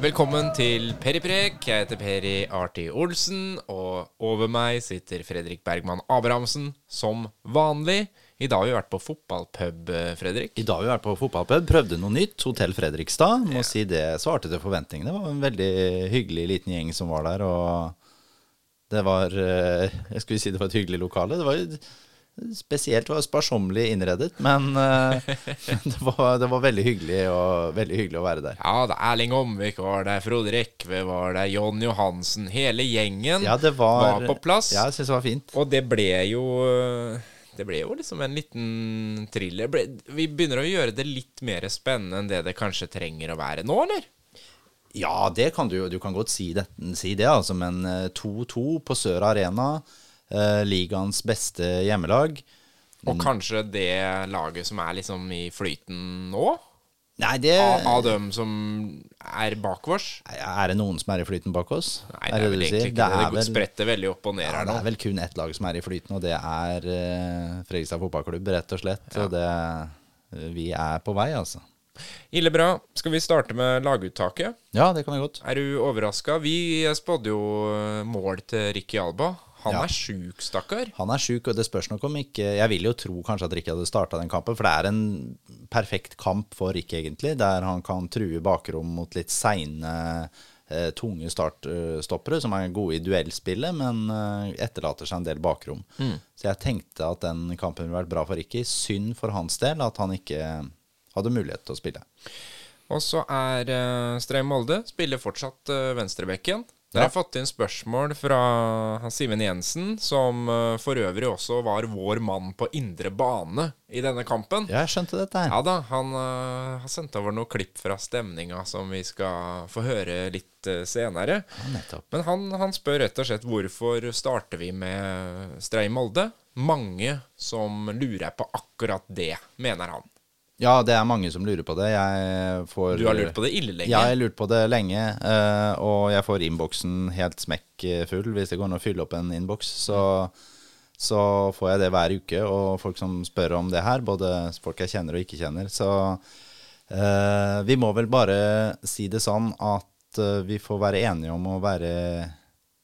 Velkommen til Periprek. Jeg heter Peri Arti Olsen, og over meg sitter Fredrik Bergman Abrahamsen som vanlig. I dag har vi vært på fotballpub, Fredrik. I dag har vi vært på fotballpub, prøvde noe nytt. Hotell Fredrikstad. Må si det svarte til forventningene. Det var en veldig hyggelig liten gjeng som var der. Og det var eh, Jeg skulle si det var et hyggelig lokale. Det var jo spesielt var sparsommelig innredet, men uh, det, var, det var veldig hyggelig, og, veldig hyggelig å være der. Ja, det er Erling Omvik var der, Frode Rekve var der, John Johansen. Hele gjengen Ja, det var, på plass. Ja, jeg synes det var fint. Og det ble jo Det ble jo liksom en liten thriller. Vi begynner å gjøre det litt mer spennende enn det det kanskje trenger å være nå, eller? Ja, det kan du Du kan godt si det, si det altså, men eh, 2-2 på Sør Arena. Eh, ligaens beste hjemmelag. Og kanskje det laget som er liksom i flyten nå? Nei, det Av, av dem som er bak oss? Er det noen som er i flyten bak oss? Nei, det er vel egentlig ikke det. Det spretter veldig opp og ned ja, her nå. Det er vel kun ett lag som er i flyten, og det er uh, Fredrikstad fotballklubb, rett og slett. Ja. Og det, uh, vi er på vei, altså. Ille bra. Skal vi starte med laguttaket? Ja, det kan vi godt. Er du overraska? Vi spådde jo eh, mål til Ricky Alba. Han ja. er sjuk, stakkar. Han er sjuk, og det spørs nok om ikke Jeg vil jo tro kanskje at Rikke hadde starta den kampen, for det er en perfekt kamp for Rikke, egentlig, der han kan true bakrom mot litt seine, eh, tunge startstoppere, som er gode i duellspillet, men eh, etterlater seg en del bakrom. Mm. Så jeg tenkte at den kampen ville vært bra for Ricky. Synd for hans del at han ikke hadde mulighet til å spille. Og så er uh, Streim Molde spiller fortsatt venstrebekken. Der har fått inn spørsmål fra Simen Jensen, som uh, for øvrig også var vår mann på indre bane i denne kampen. Ja, jeg skjønte dette her. Ja da, Han uh, har sendt over noen klipp fra stemninga som vi skal få høre litt uh, senere. Ja, nettopp. Men han, han, spør rett og slett hvorfor starter vi med Strei Molde. Mange som lurer på akkurat det, mener han. Ja, det er mange som lurer på det. Får, du har lurt på det ille lenge? Ja, jeg har lurt på det lenge. Eh, og jeg får innboksen helt smekkfull hvis det går an å fylle opp en innboks. Så, så, får jeg det hver uke, og folk som spør om det her, både folk jeg kjenner og ikke kjenner. Så uh, vi må vel bare si det sånn at uh, vi får være enige om å være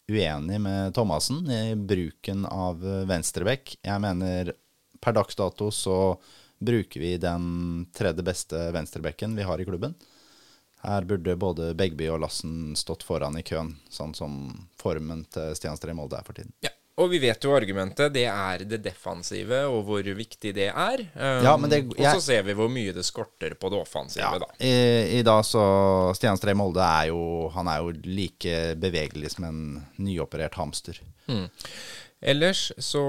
uenig med Thomassen i bruken av venstrebekk. Jeg mener per dags dato så bruker vi den tredje beste venstrebekken vi har i klubben. Her burde både Begby og Lassen stått foran i køen, sånn som formen til Stian Stree Molde er for tiden. Ja. Og vi vet jo argumentet. Det er det defensive, og hvor viktig det er. Um, ja, det, jeg, og så ser vi hvor mye det skorter på det offensive, ja, da. I, I, dag så Stian Stree Molde er jo Han er jo like bevegelig som en nyoperert hamster. Mm. Ellers så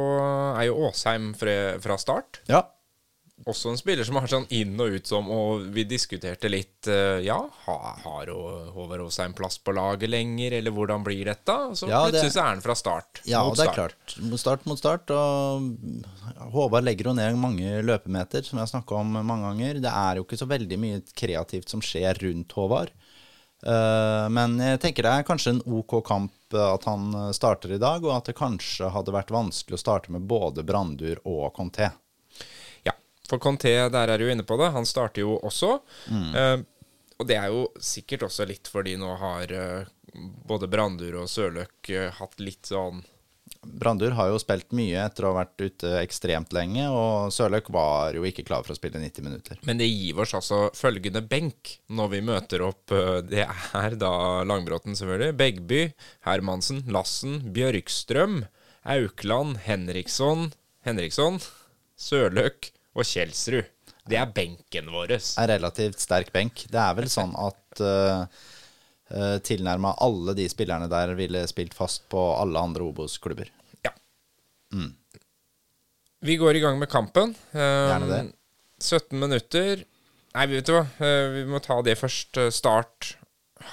er jo Åsheim fra, fra start. Ja også en spiller som har sånn inn og ut som Og vi diskuterte litt uh, Ja, har, Håvard Aasheim plass på laget lenger, eller hvordan blir dette? Så ja, plutselig det, er han fra start. Ja, mot det er klart. Start mot start. Og Håvard legger jo ned mange løpemeter, som jeg har snakka om mange ganger. Det er jo ikke så veldig mye kreativt som skjer rundt Håvard. Uh, men jeg tenker det er kanskje en OK kamp at han starter i dag, og at det kanskje hadde vært vanskelig å starte med både Brandur og Conté. For Conté, der er du inne på det, han starter jo også. Mm. Uh, og det er jo sikkert også litt fordi nå har uh, både Brandur og Sørløk uh, hatt litt sånn Brandur har jo spilt mye etter å ha vært ute ekstremt lenge, og Sørløk var jo ikke klar for å spille 90 minutter. Men det gir oss altså følgende benk når vi møter opp. Det er da Langbråten, selvfølgelig. Begby, Hermansen, Lassen, Bjørkstrøm, Aukland, Henriksson, Henriksson, Sørløk, og Kjelsrud. Det er benken vår. En relativt sterk benk. Det er vel sånn at uh, uh, tilnærma alle de spillerne der ville spilt fast på alle andre Obos-klubber. Ja. Mm. Vi går i gang med kampen. Um, Gjerne det. 17 minutter. Nei, vet du hva, uh, vi må ta det først. Start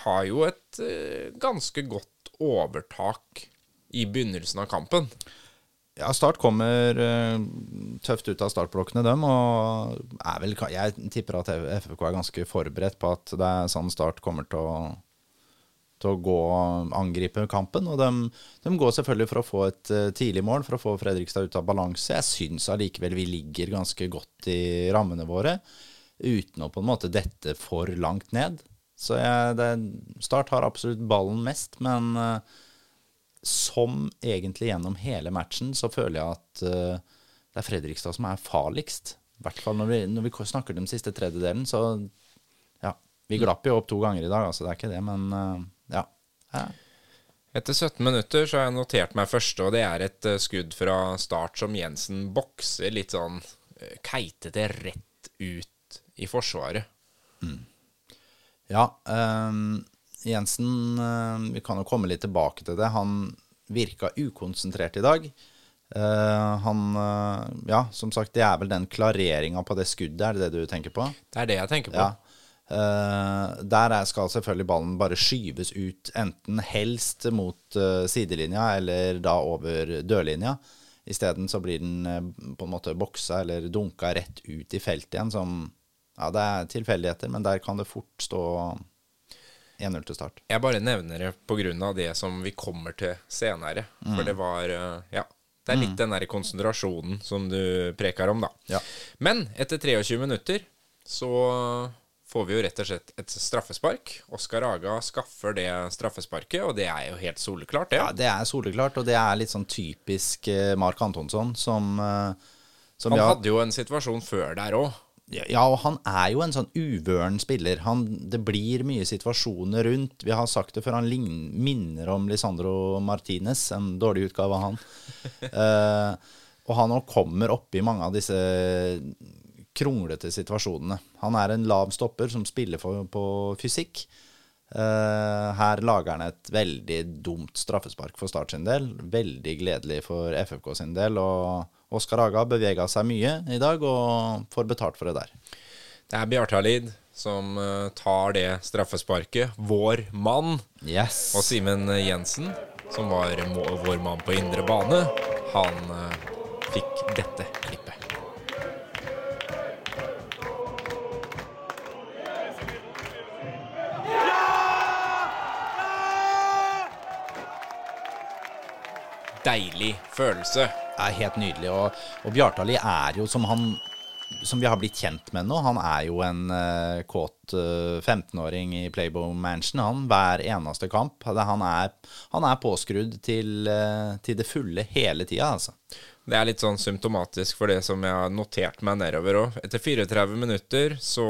har jo et uh, ganske godt overtak i begynnelsen av kampen. Ja, Start kommer uh, tøft ut av startblokkene, dem. Og er vel, jeg tipper at FFK er ganske forberedt på at det er sånn Start kommer til å, til å gå og angripe kampen. Og de, de, går selvfølgelig for å få et uh, tidlig mål, for å få Fredrikstad ut av balanse. Jeg syns allikevel vi ligger ganske godt i rammene våre, uten å på en måte dette for langt ned. Så jeg, det, Start har absolutt ballen mest, men eh, som egentlig gjennom hele matchen, så føler jeg at uh, det er Fredrikstad som er farligst. I hvert fall når vi, når vi snakker om den siste tredjedelen, så ja. Vi glapp jo opp to ganger i dag, altså det er ikke det, men uh, ja. ja. Etter 17 minutter så har jeg notert meg første, og det er et eh, skudd fra start som Jensen bokser litt sånn keitete rett ut i forsvaret. Ja, ehm, Jensen eh, Vi kan jo komme litt tilbake til det. Han virka ukonsentrert i dag. Eh, han eh, Ja, som sagt, det er vel den klareringa på det skuddet, er det det du tenker på? Det er det jeg tenker på. Ja. Der er, skal selvfølgelig ballen bare skyves ut, enten helst mot sidelinja eller da over dørlinja. Isteden så blir den på en måte boksa eller dunka rett ut i feltet igjen, som Ja, det er tilfeldigheter, men der kan det fort stå 1-0 til start. Jeg bare nevner det av det som vi kommer til senere. For det var eh, Ja. Det er litt den der konsentrasjonen som du preker om, da. Ja. Men etter 23 minutter så får vi jo rett og slett et straffespark. Oskar Aga skaffer det straffesparket, og det er jo helt soleklart, det. Ja, det er soleklart, og det er litt sånn typisk eh, Mark Antonsson som, eh, som Han hadde jo en situasjon før der òg. Ja, og han er jo en sånn uvøren spiller. Han, det blir mye situasjoner rundt. Vi har sagt det før, han lign, minner om Lisandro Martinez, en dårlig utgave av han. uh, og han òg kommer oppi mange av disse kronglete situasjonene. Han er en lav stopper som spiller for, på fysikk. Uh, her lager han et veldig dumt straffespark for Start sin del. Veldig gledelig for FFK sin del. Og Oskar Aga bevega seg mye i dag og får betalt for det der. Det er Bjartalid som eh, tar det straffesparket. Vår mann. Yes. Og Simen Jensen, som var vår mann på indre bane, han eh, fikk dette klippet. Deilig følelse. Er helt nydelig. Og, og Bjartali er jo som han som vi har blitt kjent med nå. Han er jo en uh, kåt uh, 15-åring i Playboy Mansion, han. Hver eneste kamp. Han er, han er påskrudd til, uh, til det fulle hele tida, altså. Det er litt sånn symptomatisk for det som jeg har notert meg nedover òg. Etter 34 minutter så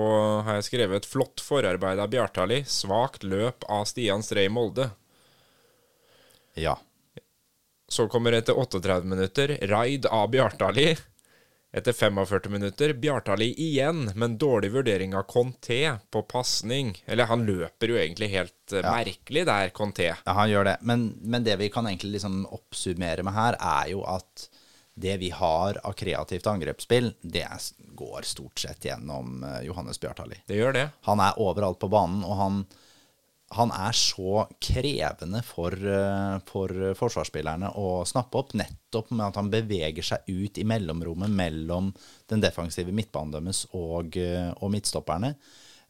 har jeg skrevet et flott forarbeid av Bjartali. Svakt løp av Stian Strei Molde. Ja. Så kommer etter 38 minutter raid av Bjartali. Etter 45 minutter Bjartali igjen, men dårlig vurdering av Conté på pasning. Eller han løper jo egentlig helt ja. merkelig der, Conté. Ja, han gjør det. Men, men det vi kan egentlig liksom oppsummere med her, er jo at det vi har av kreativt angrepsspill, det går stort sett gjennom eh, Johannes Bjartali. Det gjør det. Han er overalt på banen, og han, han er så krevende for, eh, for forsvarsspillerne å snappe opp, nettopp med at han beveger seg ut i mellomrommet mellom den defensive midtbanen deres og, eh, og midtstopperne.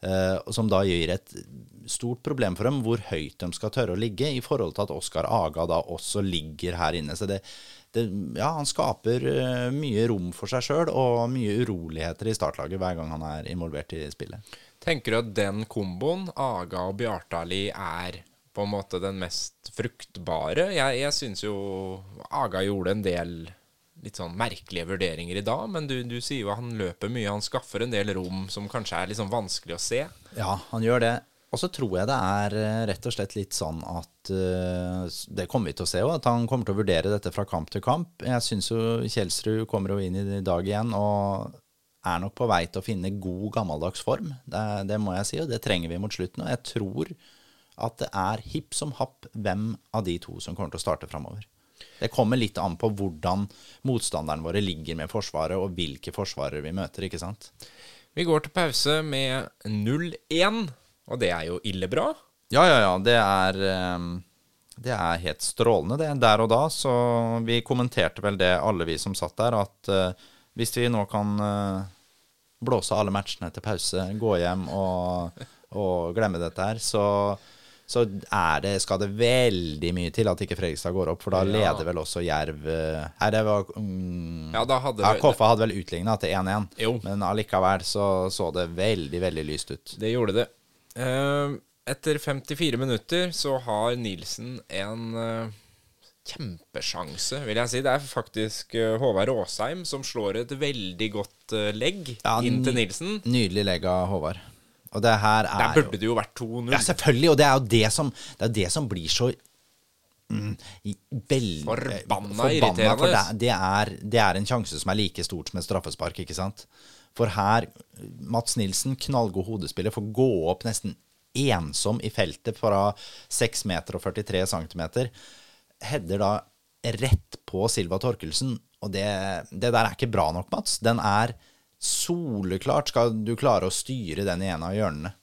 eh, som da gir et stort problem for dem hvor høyt de skal tørre å ligge, i forhold til at Oskar Aga da også ligger her inne. Så det, det, ja, han skaper mye rom for seg sjøl og mye uroligheter i startlaget hver gang han er involvert i spillet. Tenker du at den komboen, Aga og Bjartali, er på en måte den mest fruktbare? Jeg, jeg syns jo Aga gjorde en del litt sånn merkelige vurderinger i dag, men du, du sier jo at han løper mye. Han skaffer en del rom som kanskje er litt sånn vanskelig å se. Ja, han gjør det. Og så tror jeg det er eh, rett og slett litt sånn at uh, Det kommer vi til å se òg, at han kommer til å vurdere dette fra kamp til kamp. Jeg syns jo Kjelsrud kommer jo inn i dag igjen og er nok på vei til å finne god, gammeldags form. Det, det må jeg si, og det trenger vi mot slutten. Og jeg tror at det er hipp som happ hvem av de to som kommer til å starte framover. Det kommer litt an på hvordan motstanderne våre ligger med Forsvaret, og hvilke forsvarere vi møter, ikke sant. Vi går til pause med 0-1, og det er jo ille bra. Ja, ja, ja. Det er, eh, det er helt strålende, det. Der og da. Så vi kommenterte vel det, alle vi som satt der, at eh, hvis vi nå kan eh, blåse alle matchene til pause, gå hjem og, og glemme dette her, så, så er det, skal det veldig mye til at ikke Fredrikstad går opp, for da Ja. leder vel også Jerv eh, Nei, det var mm, Ja, da hadde ja, Koffa hadde vel utligna til 1-1, men allikevel så så det veldig, veldig lyst ut. Det gjorde det. Uh, etter 54 minutter så har Nilsen en eh, kjempesjanse, vil jeg si. Det er faktisk eh, Håvard Aasheim som slår et veldig godt eh, legg Ja, inn til Nilsen. Nydelig legg av Håvard. Og det her er Der burde det jo vært 2-0. Ja, selvfølgelig. Og det er jo det som, det, er det som blir så mm, vel, forbanna, Forbanna For det, det, er, det er en sjanse som er like stort som et straffespark, ikke sant? For her Mats Nilsen, knallgod hodespiller, får gå opp nesten ensom i feltet fra 6 meter og 43 centimeter. Header da rett på Silva Torkelsen, og det, det der er ikke bra nok, Mats. Den er soleklart skal du klare å styre den i en av hjørnene.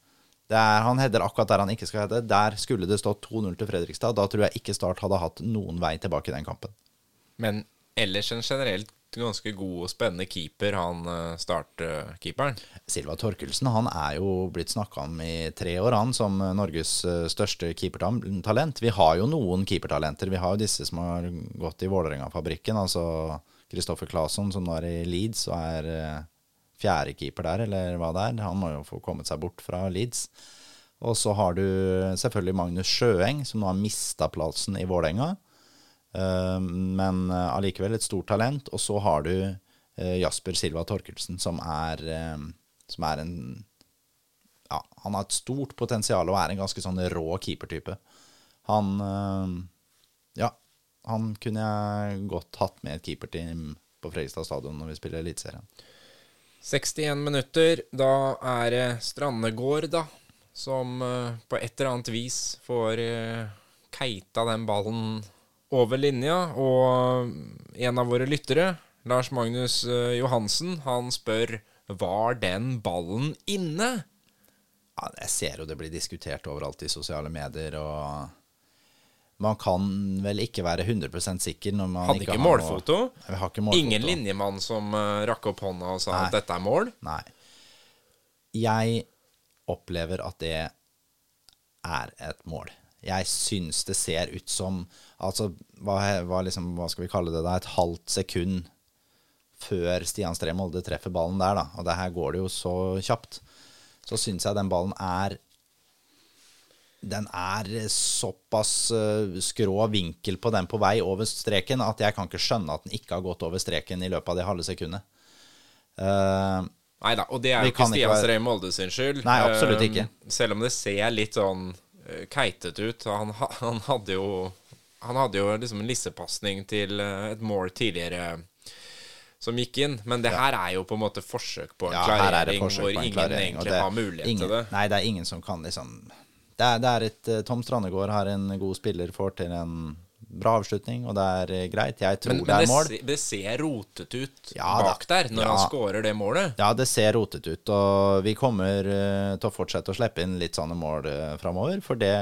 Er, han header akkurat der han ikke skal hede. Der skulle det stått 2-0 til Fredrikstad. Da tror jeg ikke Start hadde hatt noen vei tilbake i den kampen. Men ellers en generelt ganske god og spennende keeper, han eh, startkeeperen. Silva Torkelsen han er jo blitt snakka om i tre år, han, som Norges eh, største keepertalent. Vi har jo noen keepertalenter. Vi har jo disse som har gått i Vålerenga-fabrikken. Altså Kristoffer Claesson, som nå er i Leeds og er eh, fjerdekeeper der, eller hva det er. Han må jo få kommet seg bort fra Leeds. Og så har du selvfølgelig Magnus Sjøeng, som nå har mista plassen i Vålerenga. Eh, men eh, allikevel et stort talent. Og så har du eh, Jasper Silva Torkelsen, som er, eh, som er en Ja, han har et stort potensial og er en ganske sånn rå keepertype. Han eh, Ja, han kunne jeg godt hatt med et keeperteam på Fredrikstad stadion når vi spiller Eliteserien. 61 minutter. Da er det Strandegård, da, som eh, på et eller annet vis får keita den ballen over linja. Og en av våre lyttere, Lars Magnus eh, Johansen, han spør var den ballen inne? Ja, jeg ser jo det blir diskutert overalt i sosiale medier, og man kan vel ikke være 100 sikker når man Hadde ikke ikke har målfoto. Vi har ikke målfoto. Ingen linjemann som uh, rakk opp hånda og sa Nei. at dette er mål. Nei. Jeg opplever at det er et mål. Jeg syns det ser ut som Altså, hva, hva, liksom, hva skal vi kalle det da? Et halvt sekund før Stian Stree Molde treffer ballen der, da. Og det her går det jo så kjapt. Så syns jeg den ballen er den er såpass eh, skrå vinkel på den på vei over streken at jeg kan ikke skjønne at den ikke har gått over streken i løpet av det halve sekundet. Uh, Nei da, og det er jo ikke Stian Strøm Molde sin skyld. Nei, absolutt ikke. ikke. Selv om det ser litt sånn eh, keitete ut. Han, han hadde jo Han hadde jo liksom en lissepasning til eh, et mål tidligere som gikk inn. Men det her er jo på en måte forsøk på en Ja, er klarering hvor en ingen klarering. egentlig det- har mulighet ingen, til det. Nei, det er ingen som kan liksom Det er, det er et eh, Tom Strandegård har en god spiller, får til en bra avslutning, og det er eh, greit. Jeg tror Men, det er mål. Men det ser rotete ut Ja bak der når Ja. han skårer det målet. Ja, det ser rotete ut, og vi kommer uh, til å fortsette å slippe inn litt sånne mål uh, framover, for det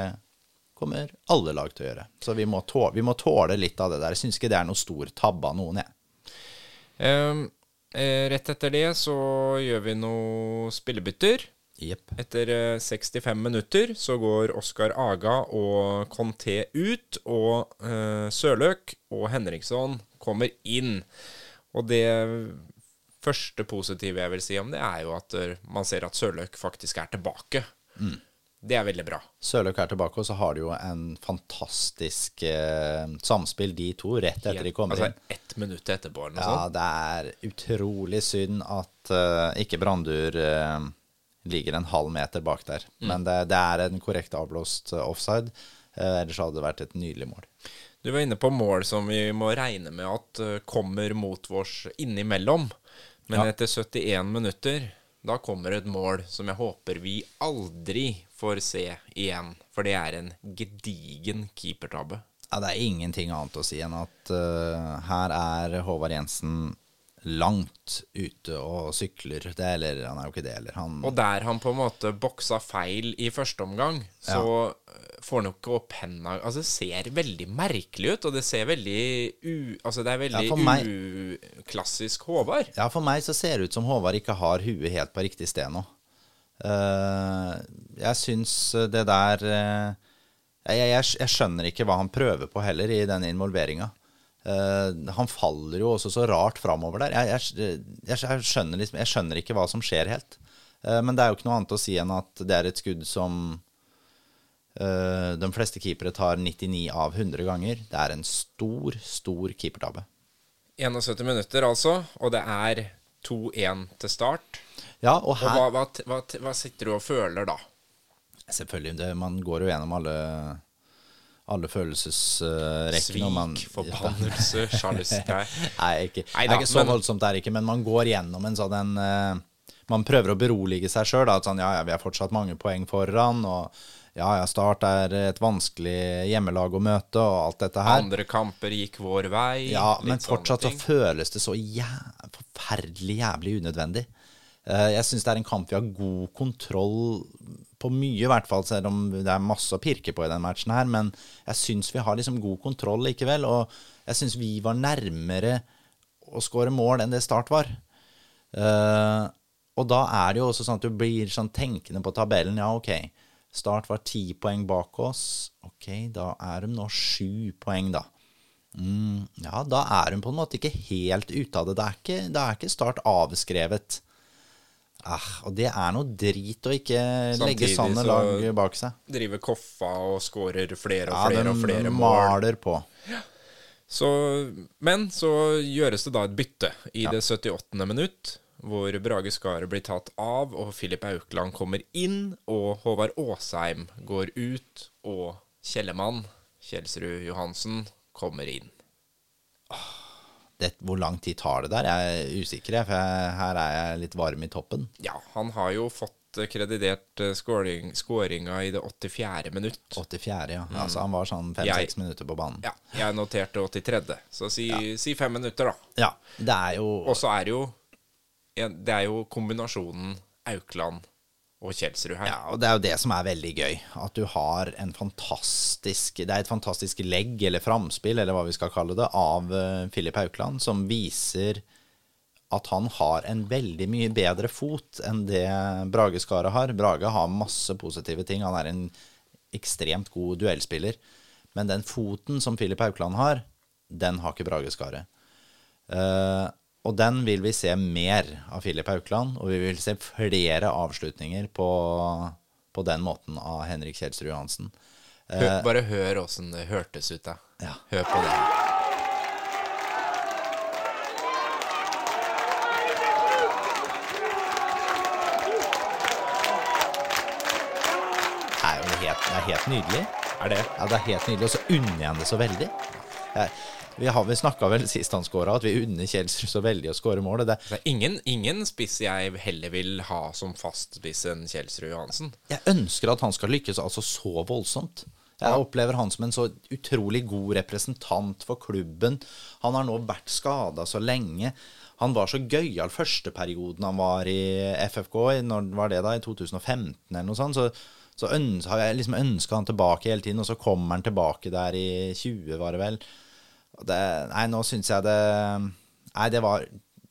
kommer alle lag til å gjøre. Så vi må, tåle, vi må tåle litt av det der. Jeg syns ikke det er noe stor tabbe av noen, jeg. Um, eh, rett etter det så gjør vi noe spillebytter. Jepp. Etter eh, 65 minutter så går Oskar Aga og Conté ut, og uh, Sørløk og Henriksson kommer inn. Og det første positive jeg vil si om det, er jo at eh, man ser at Sørløk faktisk er tilbake. Det er veldig bra. Sørløk er tilbake, og så har de jo en fantastisk eh, samspill, de to, rett etter de kommer altså, inn. Ett minutt etterpå eller noe Ja, sånt. det er utrolig synd at eh, ikke Brandur eh, ligger en halv meter bak der. Mm. Men det, det er en korrekt avblåst eh, offside. Eh, ellers hadde det vært et nydelig mål. Du var inne på mål som vi må regne med at eh, kommer mot vårs innimellom. Men Ja. etter 71 minutter, da kommer et mål som jeg håper vi aldri får se igjen. For det er en gedigen keepertabbe. Ja, det er ingenting annet å si enn at uh, her er Håvard Jensen langt ute og sykler. Det, eller han er jo ikke det heller. Han, Og der han på en måte boksa feil i første omgang, så ja. får han jo ikke opp henda Altså, det ser veldig merkelig ut, og det ser veldig u... Altså, det er veldig Ja, uklassisk Håvard. Ja, for meg så ser det ut som Håvard ikke har huet helt på riktig sted nå. Uh, jeg syns det der uh, jeg, jeg, jeg skjønner ikke hva han prøver på heller i den involveringa. Han faller jo også så rart framover der. Jeg, jeg, jeg, skjønner liksom, jeg skjønner ikke hva som skjer helt. Eh, men det er jo ikke noe annet å si enn at det er et skudd som Eh, de fleste keepere tar 99 av 100 ganger. Det er en stor, stor keepertabbe. 71 minutter, altså. Og det er 2-1 til start. Ja, og Og hva, hva, hva, hva sitter du og føler da? Selvfølgelig, det, man går jo gjennom alle, alle følelsesrekkene. Uh, Svik, forbannelse, sjalusi Nei, ikke, Nei det er ikke så men- voldsomt, det er ikke, men man går gjennom en sånn en uh, Man prøver å berolige seg sjøl. Sånn, ja, ja, vi har fortsatt mange poeng foran, og ja, ja, Start er et vanskelig hjemmelag å møte, og alt dette her. Andre kamper gikk vår vei. Ja, men fortsatt så føles det så jæ forferdelig jævlig unødvendig. Uh, jeg syns det er en kamp vi har god kontroll på mye, i hvert fall, selv om det er masse å pirke på i den matchen her. Men jeg syns vi har liksom god kontroll likevel, og jeg syns vi var nærmere å skåre mål enn det Start var. Uh, og da er det jo også sånn at du blir sånn tenkende på tabellen. Ja, ok, Start var ti poeng bak oss. Ok, da er de nå sju poeng, da. Mm, ja, da er hun på en måte ikke helt ute av det. Det er det er ikke Start avskrevet. Ah, og det er noe drit å ikke Samtidig legge sanne lag bak seg. Driver Koffa og skårer flere og Ja, flere og flere mål. maler på. Så, men så gjøres det da et bytte i det 78. minutt, hvor Brage Skaret blir tatt av, og Filip Aukland kommer inn, og Håvard Aasheim går ut, og Kjellemann, Kjelsrud Johansen, kommer inn. Det, hvor lang tid tar det der? Jeg er usikker, for jeg, her er jeg litt varm i toppen. Ja, han har jo fått kreditert eh, scoring, scoringa i det 84. minutt. 84, ja. Altså, han var sånn Jeg- fem-seks minutter på banen. Ja, jeg noterte 83., så si, si fem minutter, da. Ja, det er jo Og så er det jo Det er jo kombinasjonen Aukland og Kjelsrud her. Ja, og det er jo det som er veldig gøy. At du har en fantastisk Det er et fantastisk legg, eller framspill, eller hva vi skal kalle det, av uh, Filip Haukland, som viser at han har en veldig mye bedre fot enn det Brage Skaret har. Brage har masse positive ting. Han er en ekstremt god duellspiller. Men den foten som Filip Haukland har, den har ikke Brage Skaret. Eh, og den vil vi se mer av Filip Haukland, og vi vil se flere avslutninger på, på den måten av Henrik Kjelsrud Johansen. Hør, bare hør åssen det hørtes ut, da. Ja. Hør på det. Det er jo helt, det er helt nydelig. Er det? Ja, det er helt nydelig, og så unner jeg ham det så veldig. Jeg, vi har vel snakka vel sist han skåra, at vi unner Kjelsrud så veldig å score mål. Det, Det er ingen, ingen spiss jeg heller vil ha som fast spiss enn Kjelsrud Johansen. jeg ønsker at han skal lykkes altså så voldsomt. Jeg opplever han som en så utrolig god representant for klubben. Han har nå vært skada så lenge. Han var så gøyal første perioden han var i FFK, når var det da, i 2015 eller noe sånt. Så, så har jeg liksom ønska han tilbake hele tiden, og så kommer han tilbake der i 20, var det vel. Det, nei, nå syns jeg det Nei, det var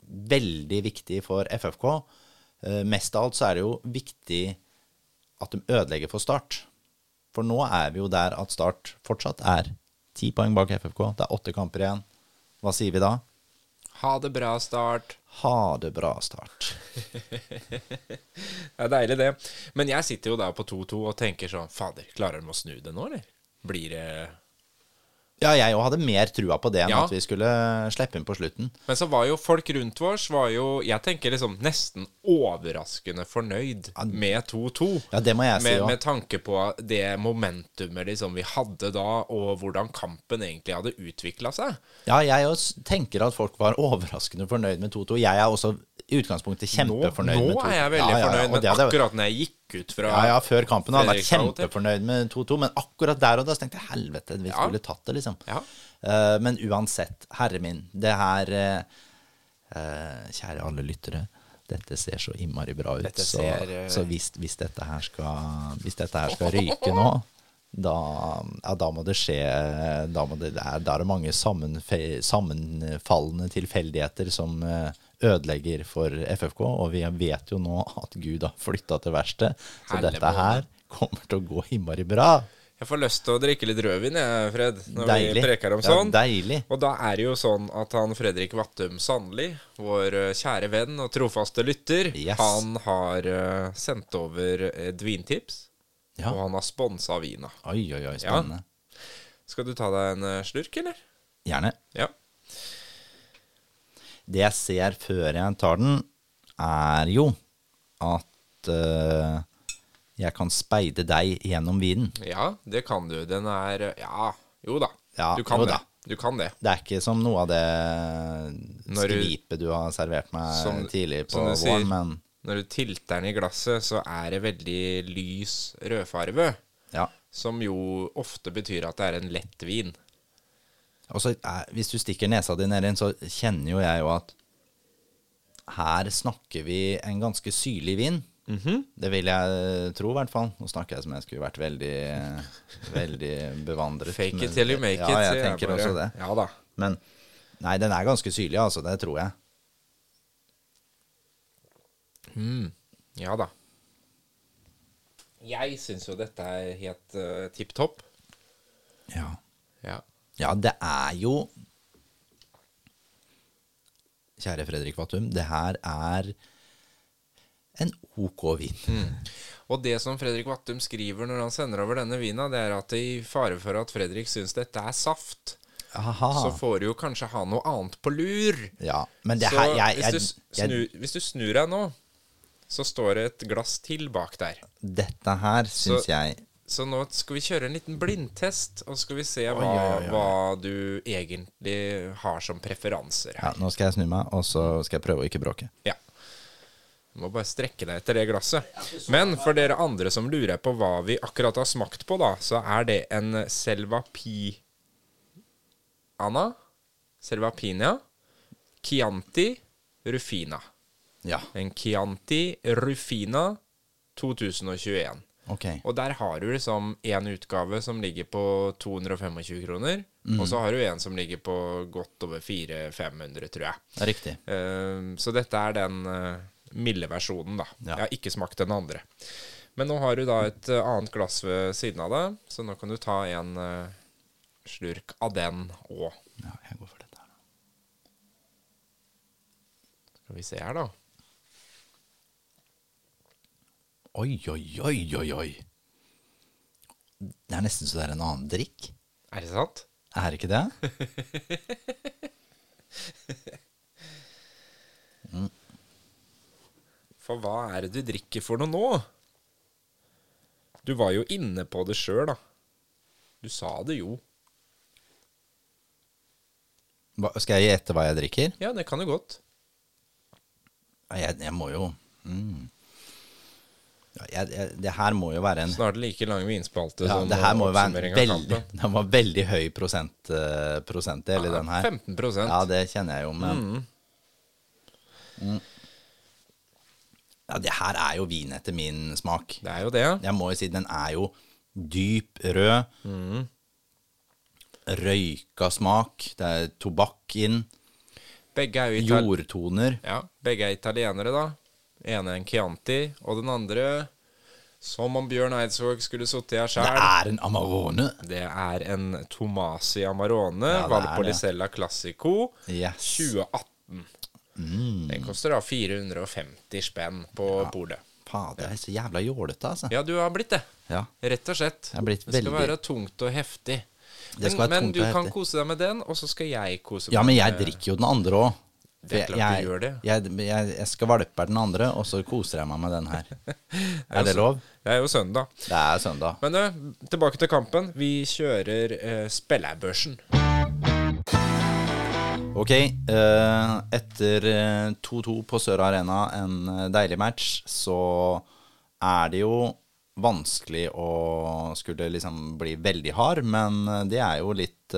veldig viktig for FFK. Eh, mest av alt så er det jo viktig at de ødelegger for Start. For nå er vi jo der at Start fortsatt er ti poeng bak FFK. Det er åtte kamper igjen. Hva sier vi da? Ha det bra, Start. Ha det bra, Start. Det er deilig, det. Men jeg sitter jo da på 2-2 og tenker sånn Fader, klarer de å snu det nå, eller? Blir det Ja, jeg òg hadde mer trua på det enn Ja. at vi skulle slippe inn på slutten. Men så var jo folk rundt oss var jo, jeg tenker liksom nesten overraskende fornøyd med 2-2. Ja, det må jeg si med, òg. med tanke på det momentumet liksom vi hadde da, og hvordan kampen egentlig hadde utvikla seg. Ja, jeg òg tenker at folk var overraskende fornøyd med 2-2. Jeg er også i utgangspunktet Nå, kjempefornøyd nå med 2-2. er jeg veldig Ja, ja, ja, fornøyd, men akkurat når jeg gikk ut fra Ja, ja, før kampen jeg vært kjempefornøyd med 2-2, men akkurat der og da så tenkte jeg helvete, vi Ja. skulle tatt det, liksom. Ja. Uh, men uansett, herre min, det her uh, Kjære alle lyttere. Dette ser så innmari bra ut. Dette så ser, uh... så hvis, hvis, dette her skal, hvis dette her skal ryke nå, da, ja, da må det skje Da, må det, da er det mange sammenfe, sammenfallende tilfeldigheter som eh, ødelegger for FFK. Og vi vet jo nå at Gud har flytta til verkstedet, så Helle dette her kommer til å gå innmari bra. Jeg får lyst til å drikke litt rødvin, jeg, Fred, når Deilig. vi preker om Ja, sånn. deilig. Og da er det jo sånn at han Fredrik Vattum Sandli, vår eh, kjære venn og trofaste lytter, Yes. han har eh, sendt over et vintips. Ja. Og han har sponsa vina. Oi, oi, oi, spennende. Skal du ta deg en eh, slurk, eller? Gjerne. Ja. Det jeg ser før jeg tar den, er jo at uh, jeg kan speide deg gjennom vinen. Ja, det kan du. Den er Ja, jo da. Ja, du kan jo det. da. Du kan det. Det er ikke som noe av det skvipet du har servert meg Som- tidlig på våren, sier. men Når du tilter den i glasset, så er det veldig lys rødfarve. ja. Som jo ofte betyr at det er en lett vin. Og så eh, hvis du stikker nesa di ned inn, den, så kjenner jo jeg jo at her snakker vi en ganske syrlig vin. -hmm. Det vil jeg tro, i hvert fall. Nå snakker jeg som jeg skulle vært veldig, veldig bevandret. Fake it till you make ja, jeg tenker tenker bare. også det. Ja da. Men nei, den er ganske syrlig, altså. Det tror jeg. Ja da. Jeg syns jo dette er helt uh, tipp topp. Ja. Ja. Ja, det er jo Kjære Fredrik Vattum, det her er en ok vin. Og det som Fredrik Vattum skriver når han sender over denne vina, det er at i fare for at Fredrik syns dette er saft, Aha. så får du jo kanskje ha noe annet på lur. Ja, men det Så her jeg, hvis, du snur, jeg, hvis du snur deg nå, så står det et glass til bak der. Dette her syns jeg Så nå skal vi kjøre en liten blindtest, og skal vi se hva, oi, oi, oi. hva du egentlig har som preferanser ja. Nå skal jeg snu meg, og så skal jeg prøve å ikke bråke. Ja. Du må bare strekke deg etter det glasset. Men for dere andre som lurer på hva vi akkurat har smakt på, da, så er det en Selva Pi... Anna? Selva Pinia? Chianti Rufina. Ja, En Chianti Rufina 2021. ok. Og der har du liksom én utgave som ligger på 225 kroner. Og så har du en som ligger på godt over 400-500, tror jeg. Det riktig. Uh, så dette er den uh, milde versjonen, da. Ja. Jeg har ikke smakt den andre. Men nå har du da et uh, annet glass ved siden av deg, så nå kan du ta en eh, slurk av den òg. Ja, jeg går for dette her. da. Skal vi se her, da. Oi, oi, oi, oi, oi. Det er nesten så det er en annen drikk. Er det sant? Er det ikke det? For hva er det du drikker for noe nå? Du var jo inne på det sjøl, da. Du sa det jo. Hva, skal jeg gjette hva jeg drikker? Ja, det kan du godt. Jeg, jeg må jo mm. Ja, jeg, jeg, Det her må jo være en Snart like lang vinspalte ja, som Det her må jo være en veldig Den var veldig høy prosent, uh, prosentdel i den her. 15% Ja, det kjenner jeg jo, men Mm. Ja, det her er jo vin etter min smak. Det er jo det. Jeg må jo si den er jo dyp rød. Mm. Røyka smak. Det er tobakk inn. Begge er jo Jordtoner. ja, begge er italienere, da. Ene en Chianti, og den andre Som om Bjørn Eidsvåg skulle sittet her Det er en Amarone. Det er en Tomasi Amarone Ja, er. Valpolicella Classico Yes. 2018. Den koster da 450 spenn på bordet. Fader, det er så jævla jålete, altså. Ja, du har blitt det. Ja. Rett og slett. Jeg det skal veldig- være tungt og heftig. Men men du kan kose deg med den, og så skal jeg kose Ja, men jeg drikker jo den andre òg. Det er klart du gjør det. Jeg, jeg, jeg skvalper den andre, og så koser jeg meg med den her. Er det lov? Det er jo søndag. Det er søndag. Men uh, tilbake til kampen. Vi kjører uh, spillerbørsen. Ok, Uh, etter eh, 2-2 på Sør Arena, en deilig match, så er det jo vanskelig å skulle liksom bli veldig hard, men det er jo litt,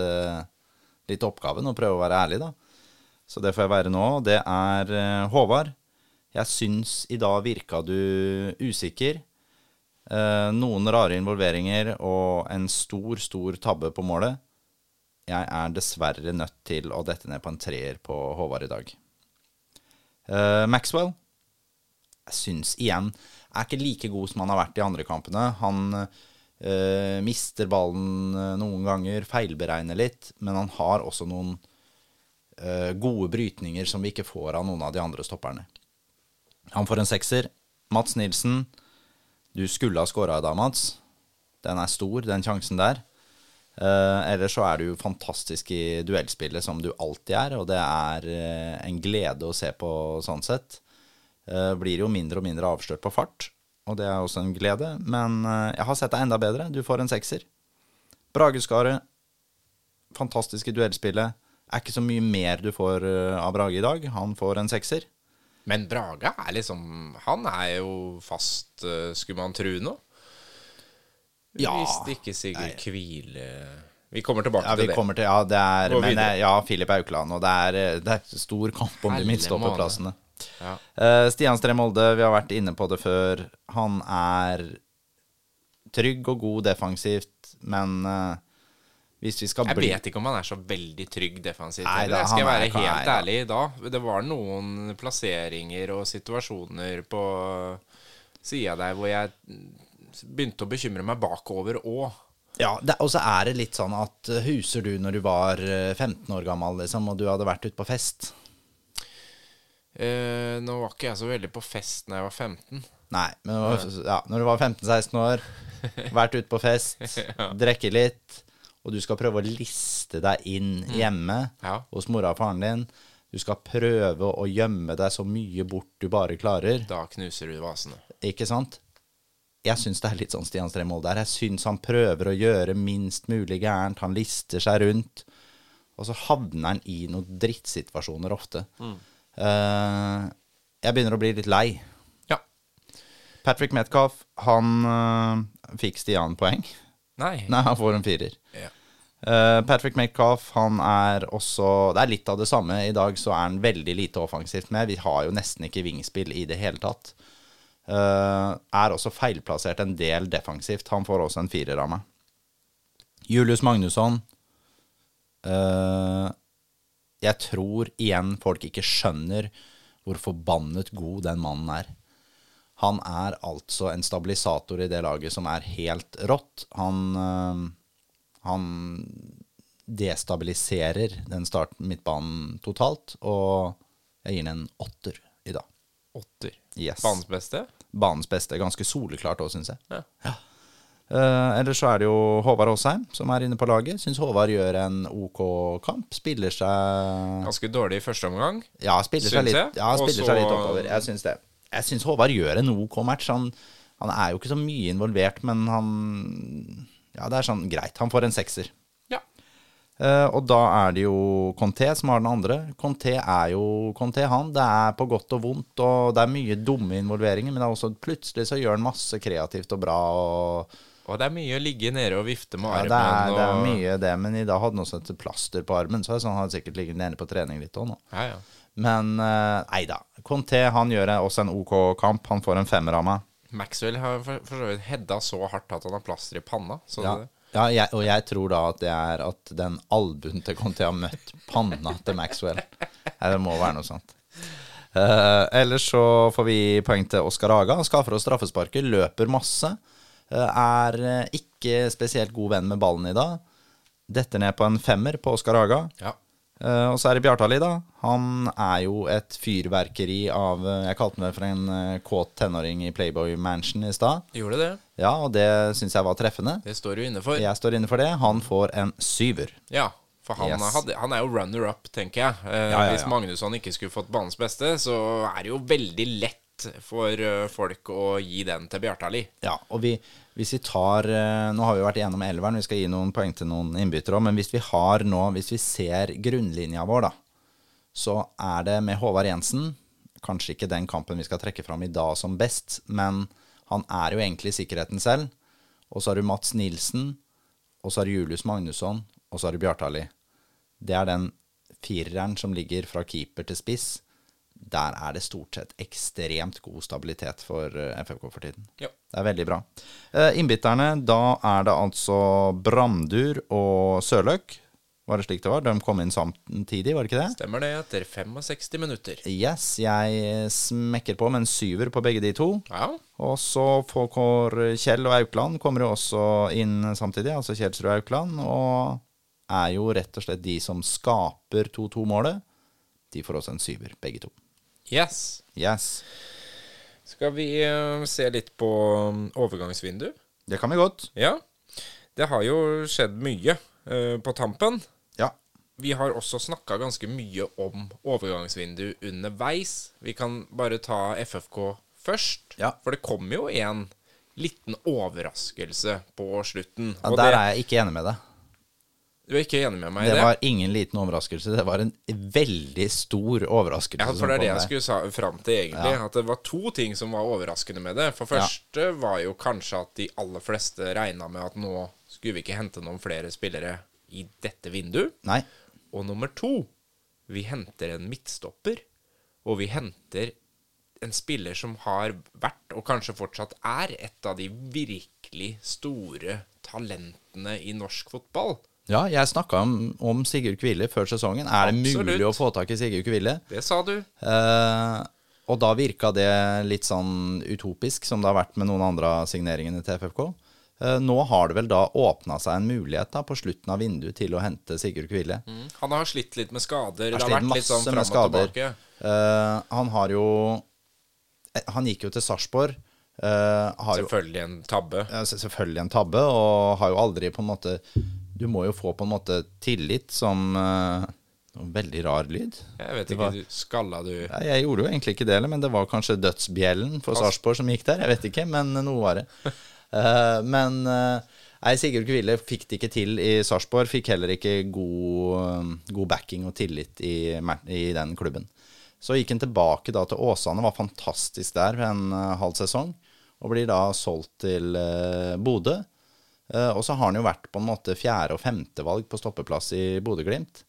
litt oppgaven å prøve å være ærlig, da. Så det får jeg være nå. Det er eh, Håvard. Jeg syns i dag virka du usikker. Eh, noen rare involveringer og en stor, stor tabbe på målet. Jeg er dessverre nødt til å dette ned på en treer på Håvard i dag. Eh, Maxwell jeg syns igjen er ikke like god som han har vært i andre kampene. Han eh, mister ballen noen ganger, feilberegner litt, men han har også noen gode brytninger som vi ikke får av noen av de andre stopperne. Han får en sekser. Mats Nilsen, du skulle ha skåra i dag, Mats. Den er stor, den sjansen der. Uh, ellers så er du fantastisk i duellspillet, som du alltid er, og det er uh, en glede å se på sånn sett. Uh, blir jo mindre og mindre avslørt på fart, og det er også en glede. Men jeg har sett deg enda bedre. Du får en sekser. Brageskaret, fantastisk i duellspillet. Er ikke så mye mer du får av Brage i dag. Han får en sekser. Men Brage er liksom Han er jo fast, skulle man tro nå. Ja. Hvis det ikke Sigurd Kvile Vi kommer tilbake ja, til det. Til, ja, det er, men, ja, Filip Aukland. Og det er, det er stor kamp om de midtstopperplassene. Ja. Uh, Stian Stree Molde, vi har vært inne på det før. Han er trygg og god defensivt, men uh, hvis vi skal Jeg vet ikke om han er så veldig trygg defensivt. Nei, da, skal jeg være er, helt er, ærlig da. Det var noen plasseringer og situasjoner på sida der hvor jeg begynte å bekymre meg bakover òg. Ja, og så er det litt sånn at eh, huser du når du var 15 eh, år gammel, liksom, og du hadde vært ute på fest? Eh, nå var ikke jeg så veldig på fest når jeg var 15. Nei, men ja, når du var 15-16 år, vært ute på fest, ja. drikke litt, og du skal prøve å liste deg inn mm. hjemme ja. hos mora og faren din Du skal prøve å gjemme deg så mye bort du bare klarer. Da knuser du vasene. Ikke sant? jeg syns det er litt sånn Stian Stree der. Jeg syns han prøver å gjøre minst mulig gærent. Han lister seg rundt. Og så havner han i noen drittsituasjoner ofte. Mm. Uh, jeg begynner å bli litt lei. Ja. Patrick Metcalf, han uh, fikk Stian poeng. Nei. Nei, han får en firer. Ja. Uh, Patrick Metcalf, han er også Det er litt av det samme. I dag så er han veldig lite offensivt med. Vi har jo nesten ikke vingspill i det hele tatt. Uh, er også feilplassert en del defensivt. Han får også en firer av meg. Julius Magnusson uh, Jeg tror igjen folk ikke skjønner hvor forbannet god den mannen er. Han er altså en stabilisator i det laget som er helt rått. Han, uh, han destabiliserer den start midtbanen totalt, og jeg gir den en åtter i dag. Åtter. Yes. Banens beste? Banens beste. Ganske soleklart òg, syns jeg. Ja. ja. Uh, ellers så er det jo Håvard Aasheim som er inne på laget. Syns Håvard gjør en OK kamp. Spiller seg Ganske dårlig i første omgang, ja, spiller seg litt, ja, spiller Også... seg litt oppover. Jeg syns det. Jeg syns Håvard gjør en OK match. Han, han, er jo ikke så mye involvert, men han Ja, det er sånn greit. Han får en sekser. Uh, og da er det jo Conté som har den andre. Conté er jo Conté, han. Det er på godt og vondt, og det er mye dumme involveringer, men det er også plutselig så gjør han masse kreativt og bra. Og, og det er mye å ligge nede og vifte med armen. Ja, det er, og... det er mye det, men i dag hadde han også et plaster på armen, så han hadde sikkert ligget nede på trening litt òg nå. Ja, ja. Men uh, nei da. Conté han gjør også en OK kamp. Han får en femmer av meg. Maxwell har for så vidt hedda så hardt at han har plaster i panna. Så ja. det ja, jeg, og jeg tror da at det er at den albuen til Conté har møtt panna til Maxwell. Det må være noe sånt. Uh, ellers så får vi poeng til Oskar Haga. Skaffer oss straffesparker, løper masse. Uh, er ikke spesielt god venn med ballen i dag. Detter ned på en femmer på Oskar Haga. Ja. Uh, og så er det Bjartali, da. Han er jo et fyrverkeri av uh, Jeg kalte meg for en uh, kåt tenåring i Playboy Mansion i stad. Gjorde det? Ja, og det syns jeg var treffende. Det står du inne for. Jeg står inne for det. Han får en syver. Ja, for han, yes. hadde, han er jo runner-up, tenker jeg. Ja, ja, ja. Hvis Magnusson ikke skulle fått banens beste, så er det jo veldig lett for folk å gi den til Bjartali. Ja, og vi hvis vi tar eh, Nå har vi vært igjennom elveren, vi skal gi noen poeng til noen innbyttere òg. Men hvis vi har nå, hvis vi ser grunnlinja vår, da, så er det med Håvard Jensen Kanskje ikke den kampen vi skal trekke fram i dag som best, men han er jo egentlig sikkerheten selv. Og så har du Mats Nilsen, og så har du Julius Magnusson, og så har du Bjartali. Det er den fireren som ligger fra keeper til spiss der er det stort sett ekstremt god stabilitet for eh, FFK for tiden. Ja. Det er veldig bra. Innbitterne, innbytterne, da er det altså Brandur og Sørløk. Var det slik det var? De kom inn samtidig, var det ikke det? Stemmer det, etter 65 minutter. Yes, jeg smekker på med en syver på begge de to. Ja. Og så får Kjell og Aukland kommer jo også inn samtidig, altså Kjelsrud og Aukland. Og er jo rett og slett de som skaper 2-2-målet. De får også en syver, begge to. Yes. Yes. Skal vi uh, se litt på um, overgangsvindu? Det kan vi godt. Ja. Det har jo skjedd mye eh, på tampen. Ja. Vi har også snakka ganske mye om overgangsvindu underveis. Vi kan bare ta FFK først. Ja. For det kom jo en liten overraskelse på slutten. ja der det, er jeg ikke enig med deg. Du er ikke enig med meg i Det det? var ingen liten overraskelse. Det var en veldig stor overraskelse. Ja, for det er det jeg skulle sa, fram til, egentlig. Ja. At det var to ting som var overraskende med det. For Ja. første var jo kanskje at de aller fleste regna med at nå skulle vi ikke hente noen flere spillere i dette vinduet. Nei. Og nummer to, vi henter en midtstopper, og vi henter en spiller som har vært, og kanskje fortsatt er, et av de virkelig store talentene i norsk fotball. Ja, jeg snakka om, om Sigurd Kvile før sesongen. Er det mulig å få tak i Sigurd Kvile? Det sa du. Eh, og da virka det litt sånn utopisk, som det har vært med noen andre av signeringene til FFK. Eh, nå har det vel da åpna seg en mulighet da på slutten av vinduet til å hente Sigurd Kvile. Mm. Han har slitt litt med skader. Har Det har vært litt sånn fram og skader. tilbake. Eh, han har jo eh, Han gikk jo til Sarpsborg. eh, Selvfølgelig en tabbe. ja, selvfølgelig en tabbe, og har jo aldri på en måte Du må jo få på en måte tillit som uh, Veldig rar lyd. Jeg vet ikke, var- du skalla du Ja, jeg gjorde jo egentlig ikke det, men det var kanskje dødsbjellen for Sarpsborg som gikk der. Jeg vet ikke, men noe var det. Uh, men uh, nei, Sigurd Kvile fikk det ikke til i Sarpsborg. Fikk heller ikke god, god backing og tillit i, i den klubben. Så gikk han tilbake da til Åsane, var fantastisk der en halv sesong. Og blir da solgt til Bodø. Eh, og så har han jo vært på en måte fjerde- og femtevalg på stoppeplass i Bodø-Glimt.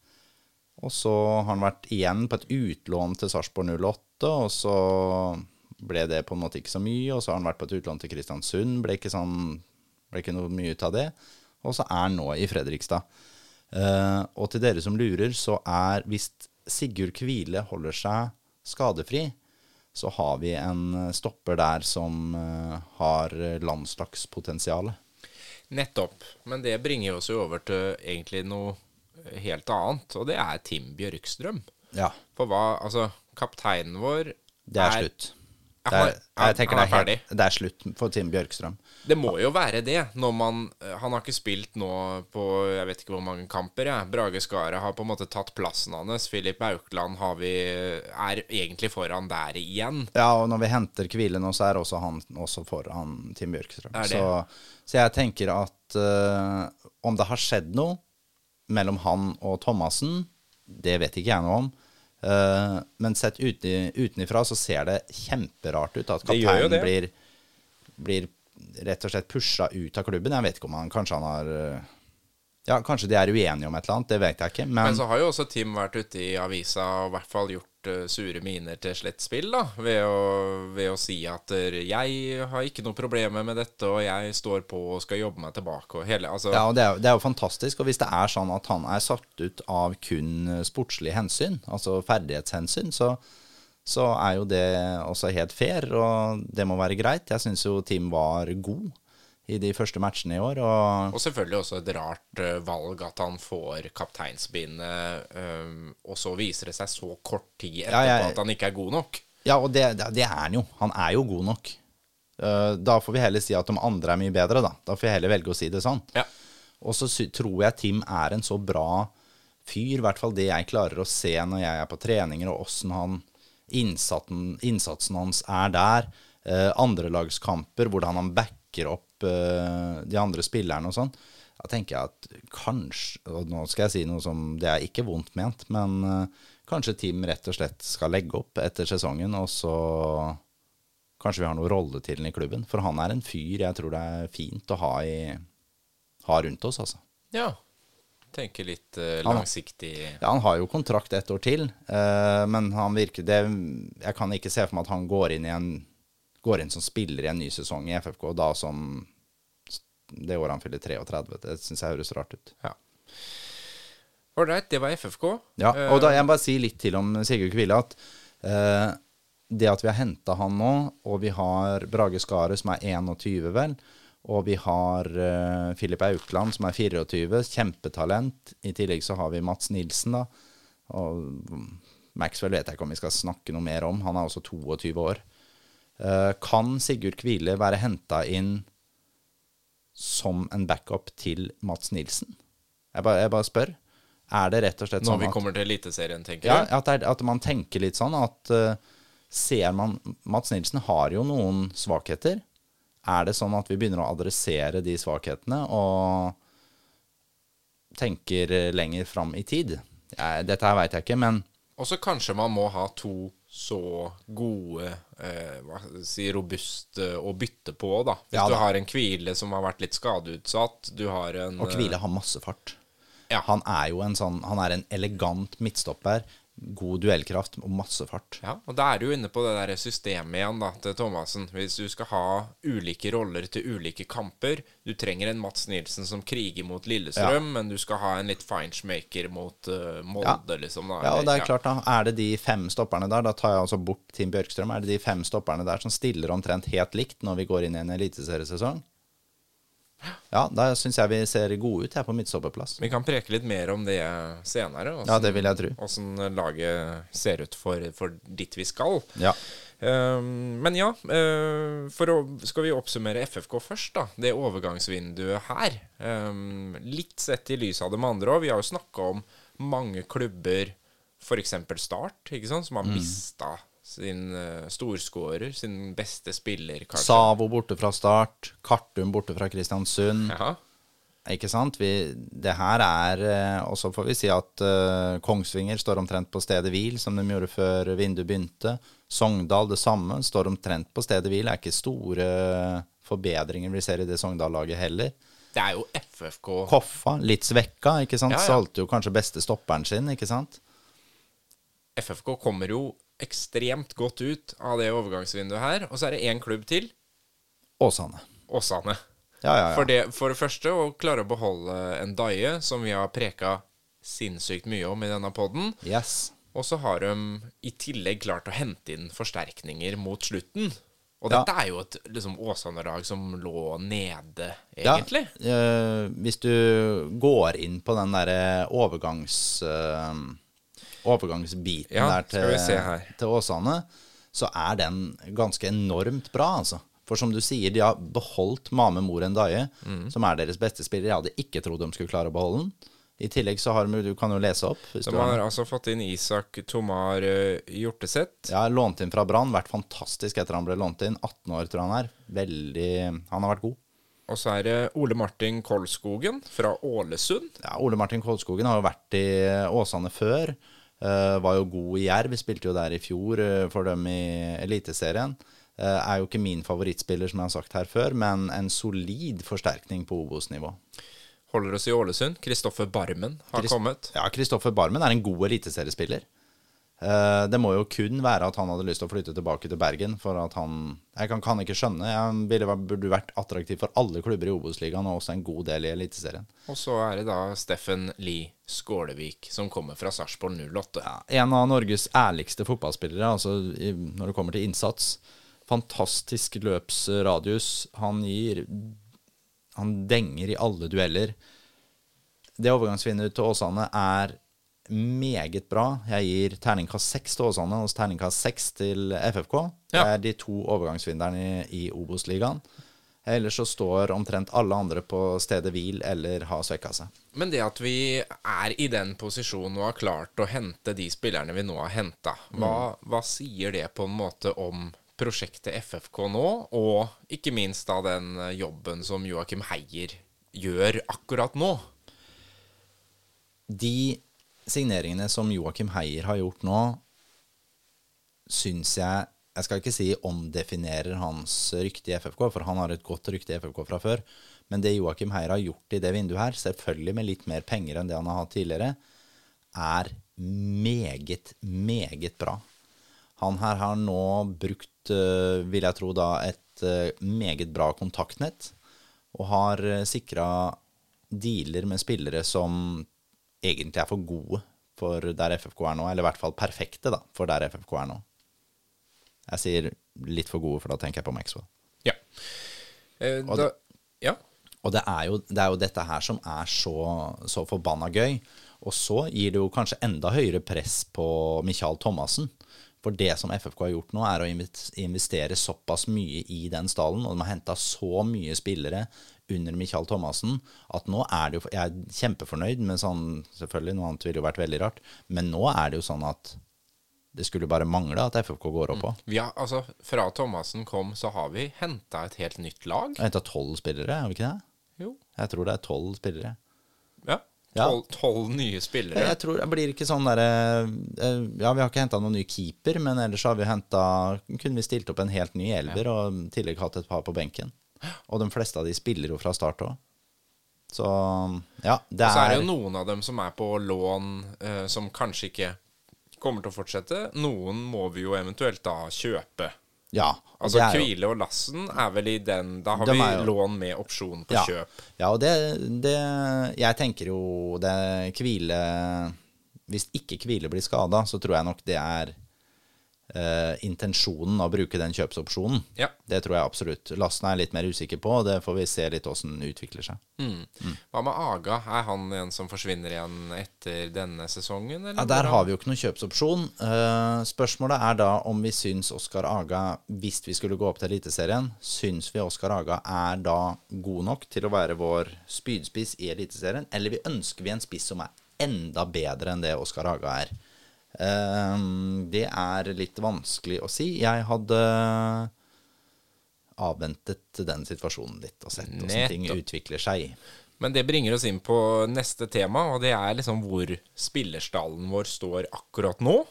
Og så har han vært igjen på et utlån til Sarpsborg 08, og så ble det på en måte ikke så mye. Og så har han vært på et utlån til Kristiansund, ble ikke, sånn, ble ikke noe mye ut av det. Og så er han nå i Fredrikstad. Uh, og til dere som lurer, så er hvis Sigurd Kvile holder seg skadefri, så har vi en stopper der som uh, har landslagspotensial. Nettopp. Men det bringer oss jo over til egentlig noe helt annet, og det er Tim Bjørkstrøm. Ja, For hva Altså, kapteinen vår det er slutt. Er, er- jeg tenker han det er er, helt, det er slutt for Tim Bjørkstrøm. Det må jo være det, når man Han har ikke spilt nå på jeg vet ikke hvor mange kamper. Jeg. Brage Skara har på en måte tatt plassen hans. Filip Aukland har vi er egentlig foran der igjen. Ja, og når vi henter Kvile nå, så er også han også foran Tim Bjørkstrøm. Så, så jeg tenker at uh, om det har skjedd noe mellom han og Thomassen, det vet ikke jeg noe om. Uh, men sett uten, utenifra så ser det kjemperart ut at kapteinen blir, blir rett og slett pusha ut av klubben. Jeg vet ikke om han kanskje han har eh, Ja, kanskje de er uenige om et eller annet, det vet jeg ikke. Men Men, så har jo også Tim vært ute i avisa og i hvert fall gjort uh, sure miner til slett spill, da. Ved å, ved å si at uh, 'jeg har ikke noe problemer med dette, og jeg står på og skal jobbe meg tilbake', og hele Altså Ja, og det er, det er jo fantastisk. Og hvis det er sånn at han er satt ut av kun sportslige hensyn, altså ferdighetshensyn, så, så er jo det også helt fair, og det må være greit. Jeg syns jo Team var god i de første matchene i år, og Og selvfølgelig også et rart eh, valg at han får kapteinsbindet, um, og så viser det seg så kort tid etterpå Ja, jeg- at han ikke er god nok. Ja, og det, det, er han jo. Han er jo god nok. Eh, da får vi heller si at de andre er mye bedre, da. Da får jeg heller velge å si det sånn. Ja. Og så tror jeg Tim er en så bra fyr, i hvert fall det jeg klarer å se når jeg er på treninger, og åssen han innsatsen, innsatsen hans er der. Eh, Andrelagskamper, hvordan han backer opp eh, de andre spillerne og sånn. Da tenker jeg at kanskje Og nå skal jeg si noe som Det er ikke vondt ment, men eh, kanskje Tim rett og slett skal legge opp etter sesongen, og så Kanskje vi har noe rolle til den i klubben. For han er en fyr jeg tror det er fint å ha, i, ha rundt oss, altså. ja. Tenker litt eh, Han- langsiktig Ja, Han har jo kontrakt ett år til, eh, men han virker det, Jeg kan ikke se for meg at han går inn, i en, går inn som spiller i en ny sesong i FFK da som det året han fyller 33. Det syns jeg høres rart ut. Ja. Ålreit, det var FFK. Ja, og da Eh, jeg bare si litt til om Sigurd Kvile. At uh, det at vi har henta han nå, og vi har Brage Skaret som er 21, vel, og vi har uh, Filip Aukland som er 24, kjempetalent. I tillegg så har vi Mats Nilsen, da. Og Maxwell vet jeg ikke om vi skal snakke noe mer om. Han er også 22 år. Uh, kan Sigurd Kvile være henta inn som en backup til Mats Nilsen? Jeg bare, jeg bare spør. Er det rett og slett Når sånn vi at, kommer til Eliteserien, tenker ja, at, det at man tenker litt sånn at uh, ser man Mats Nilsen har jo noen svakheter. Er det sånn at vi begynner å adressere de svakhetene og tenker eh, lenger fram i tid? Dette her veit jeg ikke, men Og så kanskje man må ha to så gode, eh, hva si, robuste å bytte på, da. Hvis Ja, du har en Kvile som har vært litt skadeutsatt, du har en Og Kvile har masse fart. Ja. Han er jo en sånn Han er en elegant midtstopper. God duellkraft og masse fart. Ja, og da er du inne på det der systemet igjen da, til Thomassen. Hvis du skal ha ulike roller til ulike kamper Du trenger en Mats Nilsen som kriger mot Lillestrøm, men du skal ha en litt feinschmaker mot uh, Molde, liksom. da. Ja, og det er ja. klart da, Er det de fem stopperne der, da tar jeg altså bort Team Bjørkstrøm, er det de fem stopperne der som stiller omtrent helt likt når vi går inn i en eliteseriesesong? Ja, da syns jeg vi ser gode ut her på midtstopperplass. Vi kan preke litt mer om det senere. Ja, det vil jeg tro. Åssen laget ser ut for, for dit vi skal. Ja. Ehm, men ja, eh, for å, skal vi oppsummere FFK først, da. Det overgangsvinduet her. Ehm, litt sett i lys av det med andre òg. Vi har jo snakka om mange klubber, f.eks. Start, ikke sant, som har Mm. mista sin uh, storskårer, sin beste spiller, kanskje. Savo borte fra start, Kartum borte fra Kristiansund. Ja. Ikke sant? Vi, det her er eh, Og så får vi si at uh, Kongsvinger står omtrent på stedet hvil, som de gjorde før vinduet begynte. Sogndal det samme, står omtrent på stedet hvil. Det er ikke store forbedringer vi ser i det Sogndal-laget heller. Det er jo FFK Koffa, litt svekka, ikke sant. Ja, ja. Solgte jo kanskje beste stopperen sin, ikke sant. FFK kommer jo ekstremt godt ut av det overgangsvinduet her. Og så er det én klubb til, Åsane. Åsane. Ja, ja, ja. For, det, for det første å klare å beholde en Daie, som vi har preka sinnssykt mye om i denne poden. Yes. Og så har de i tillegg klart å hente inn forsterkninger mot slutten. Og Ja. dette er jo et liksom, Åsane-lag som lå nede, Ja, egentlig. eh, hvis du går inn på den derre overgangs... eh, overgangsbiten Ja, der til, til Åsane, så er den ganske enormt bra, altså. For som du sier, de har beholdt Mame Mor Endaye, Mm. som er deres beste spiller. Jeg hadde ikke trodd de skulle klare å beholde den. I tillegg så har de Du kan jo lese opp. Hvis De har altså fått inn Isak Tomar uh, Hjorteseth. Ja, lånt inn fra Brann. Vært fantastisk etter han ble lånt inn. 18 år, tror jeg han er. Veldig Han har vært god. Og så er det Ole Martin Kolskogen fra Ålesund. Ja, Ole Martin Kolskogen har jo vært i Åsane før. Eh, var jo god i Jerv. Spilte jo der i fjor eh, for dem i Eliteserien. Eh, er jo ikke min favorittspiller, som jeg har sagt her før, men en solid forsterkning på Obos-nivå. Holder oss i Ålesund. Kristoffer Barmen har Christ kommet. Ja, Kristoffer Barmen er en god eliteseriespiller. Det må jo kun være at han hadde lyst til å flytte tilbake til Bergen. For at han Jeg kan, kan ikke skjønne. Han burde vært attraktiv for alle klubber i Obos-ligaen, og også en god del i Eliteserien. Og så er det da Steffen Lie Skålevik som kommer fra Sarpsborg 08. Ja, en av Norges ærligste fotballspillere altså, i, når det kommer til innsats. Fantastisk løpsradius. Han gir Han denger i alle dueller. Det overgangsvinduet til Åsane er meget bra. Jeg gir terningkast seks til Åsane og terningkast seks til FFK. Det er de to overgangsvinnerne i, i Obos-ligaen. Ellers så står omtrent alle andre på stedet hvil eller har svekka seg. Men det at vi er i den posisjonen og har klart å hente de spillerne vi nå har henta, hva, hva sier det på en måte om prosjektet FFK nå, og ikke minst da den jobben som Joakim Heier gjør akkurat nå? De signeringene som Joakim Heier har gjort nå, syns jeg Jeg skal ikke si omdefinerer hans rykte i FFK, for han har et godt rykte i FFK fra før. Men det Joakim Heier har gjort i det vinduet her, selvfølgelig med litt mer penger enn det han har hatt tidligere, er meget, meget bra. Han her har nå brukt, eh, vil jeg tro, da et eh, meget bra kontaktnett, og har sikra dealer med spillere som egentlig er for gode for der FFK er nå, eller i hvert fall perfekte da, for der FFK er nå. Jeg sier litt for gode, for da tenker jeg på Maxwell. Ja. Eh, Og da, ja. Og det er, jo, det er jo dette her som er så, så forbanna gøy. Og så gir det jo kanskje enda høyere press på Michael Thomassen. For det som FFK har gjort nå, er å investere såpass mye i den stallen, og de har henta så mye spillere under Michael Thomassen, at nå er det jo Jeg er kjempefornøyd med sånn Selvfølgelig, noe annet ville jo vært veldig rart, men nå er det jo sånn at det skulle bare mangle at FFK går opp på. Vi har, altså, fra Thomassen kom, så har vi henta et helt nytt lag. Henta tolv spillere, har vi ikke det? Jo. Jeg tror det er tolv spillere. Ja. Ja. Tolv, tolv nye spillere. Jeg tror det blir ikke sånn derre eh, Ja, vi har ikke henta noen ny keeper, men ellers har vi henta Kunne vi stilt opp en helt ny elver og i tillegg hatt et par på benken. Og de fleste av de spiller jo fra start òg. Så ja, det Og så er det er jo noen av dem som er på lån, eh, som kanskje ikke kommer til å fortsette. Noen må vi jo eventuelt da kjøpe. Ja. Altså Kvile og Lassen er vel i den Da har De vi jo- lån med opsjon på Ja. kjøp. Ja, og det, det Jeg tenker jo det Kvile Hvis ikke Kvile blir skada, så tror jeg nok det er eh, intensjonen å bruke den kjøpsopsjonen. Ja. Det tror jeg absolutt. Lasten er jeg litt mer usikker på, og det får vi se litt åssen utvikler seg. Hva med Aga? Er han en som forsvinner igjen etter denne sesongen? Eller Ja, Der har vi jo ikke noen kjøpsopsjon. Eh, spørsmålet er da om vi syns Oskar Aga, hvis vi skulle gå opp til Eliteserien, syns vi Oskar Aga er da god nok til å være vår spydspiss i Eliteserien, eller vi ønsker vi en spiss som er enda bedre enn det Oskar Aga er? Eh, det er litt vanskelig å si. Jeg hadde avventet den situasjonen litt og sett hvordan ting utvikler seg. Men det bringer oss inn på neste tema, og det er liksom hvor spillerstallen vår står akkurat nå.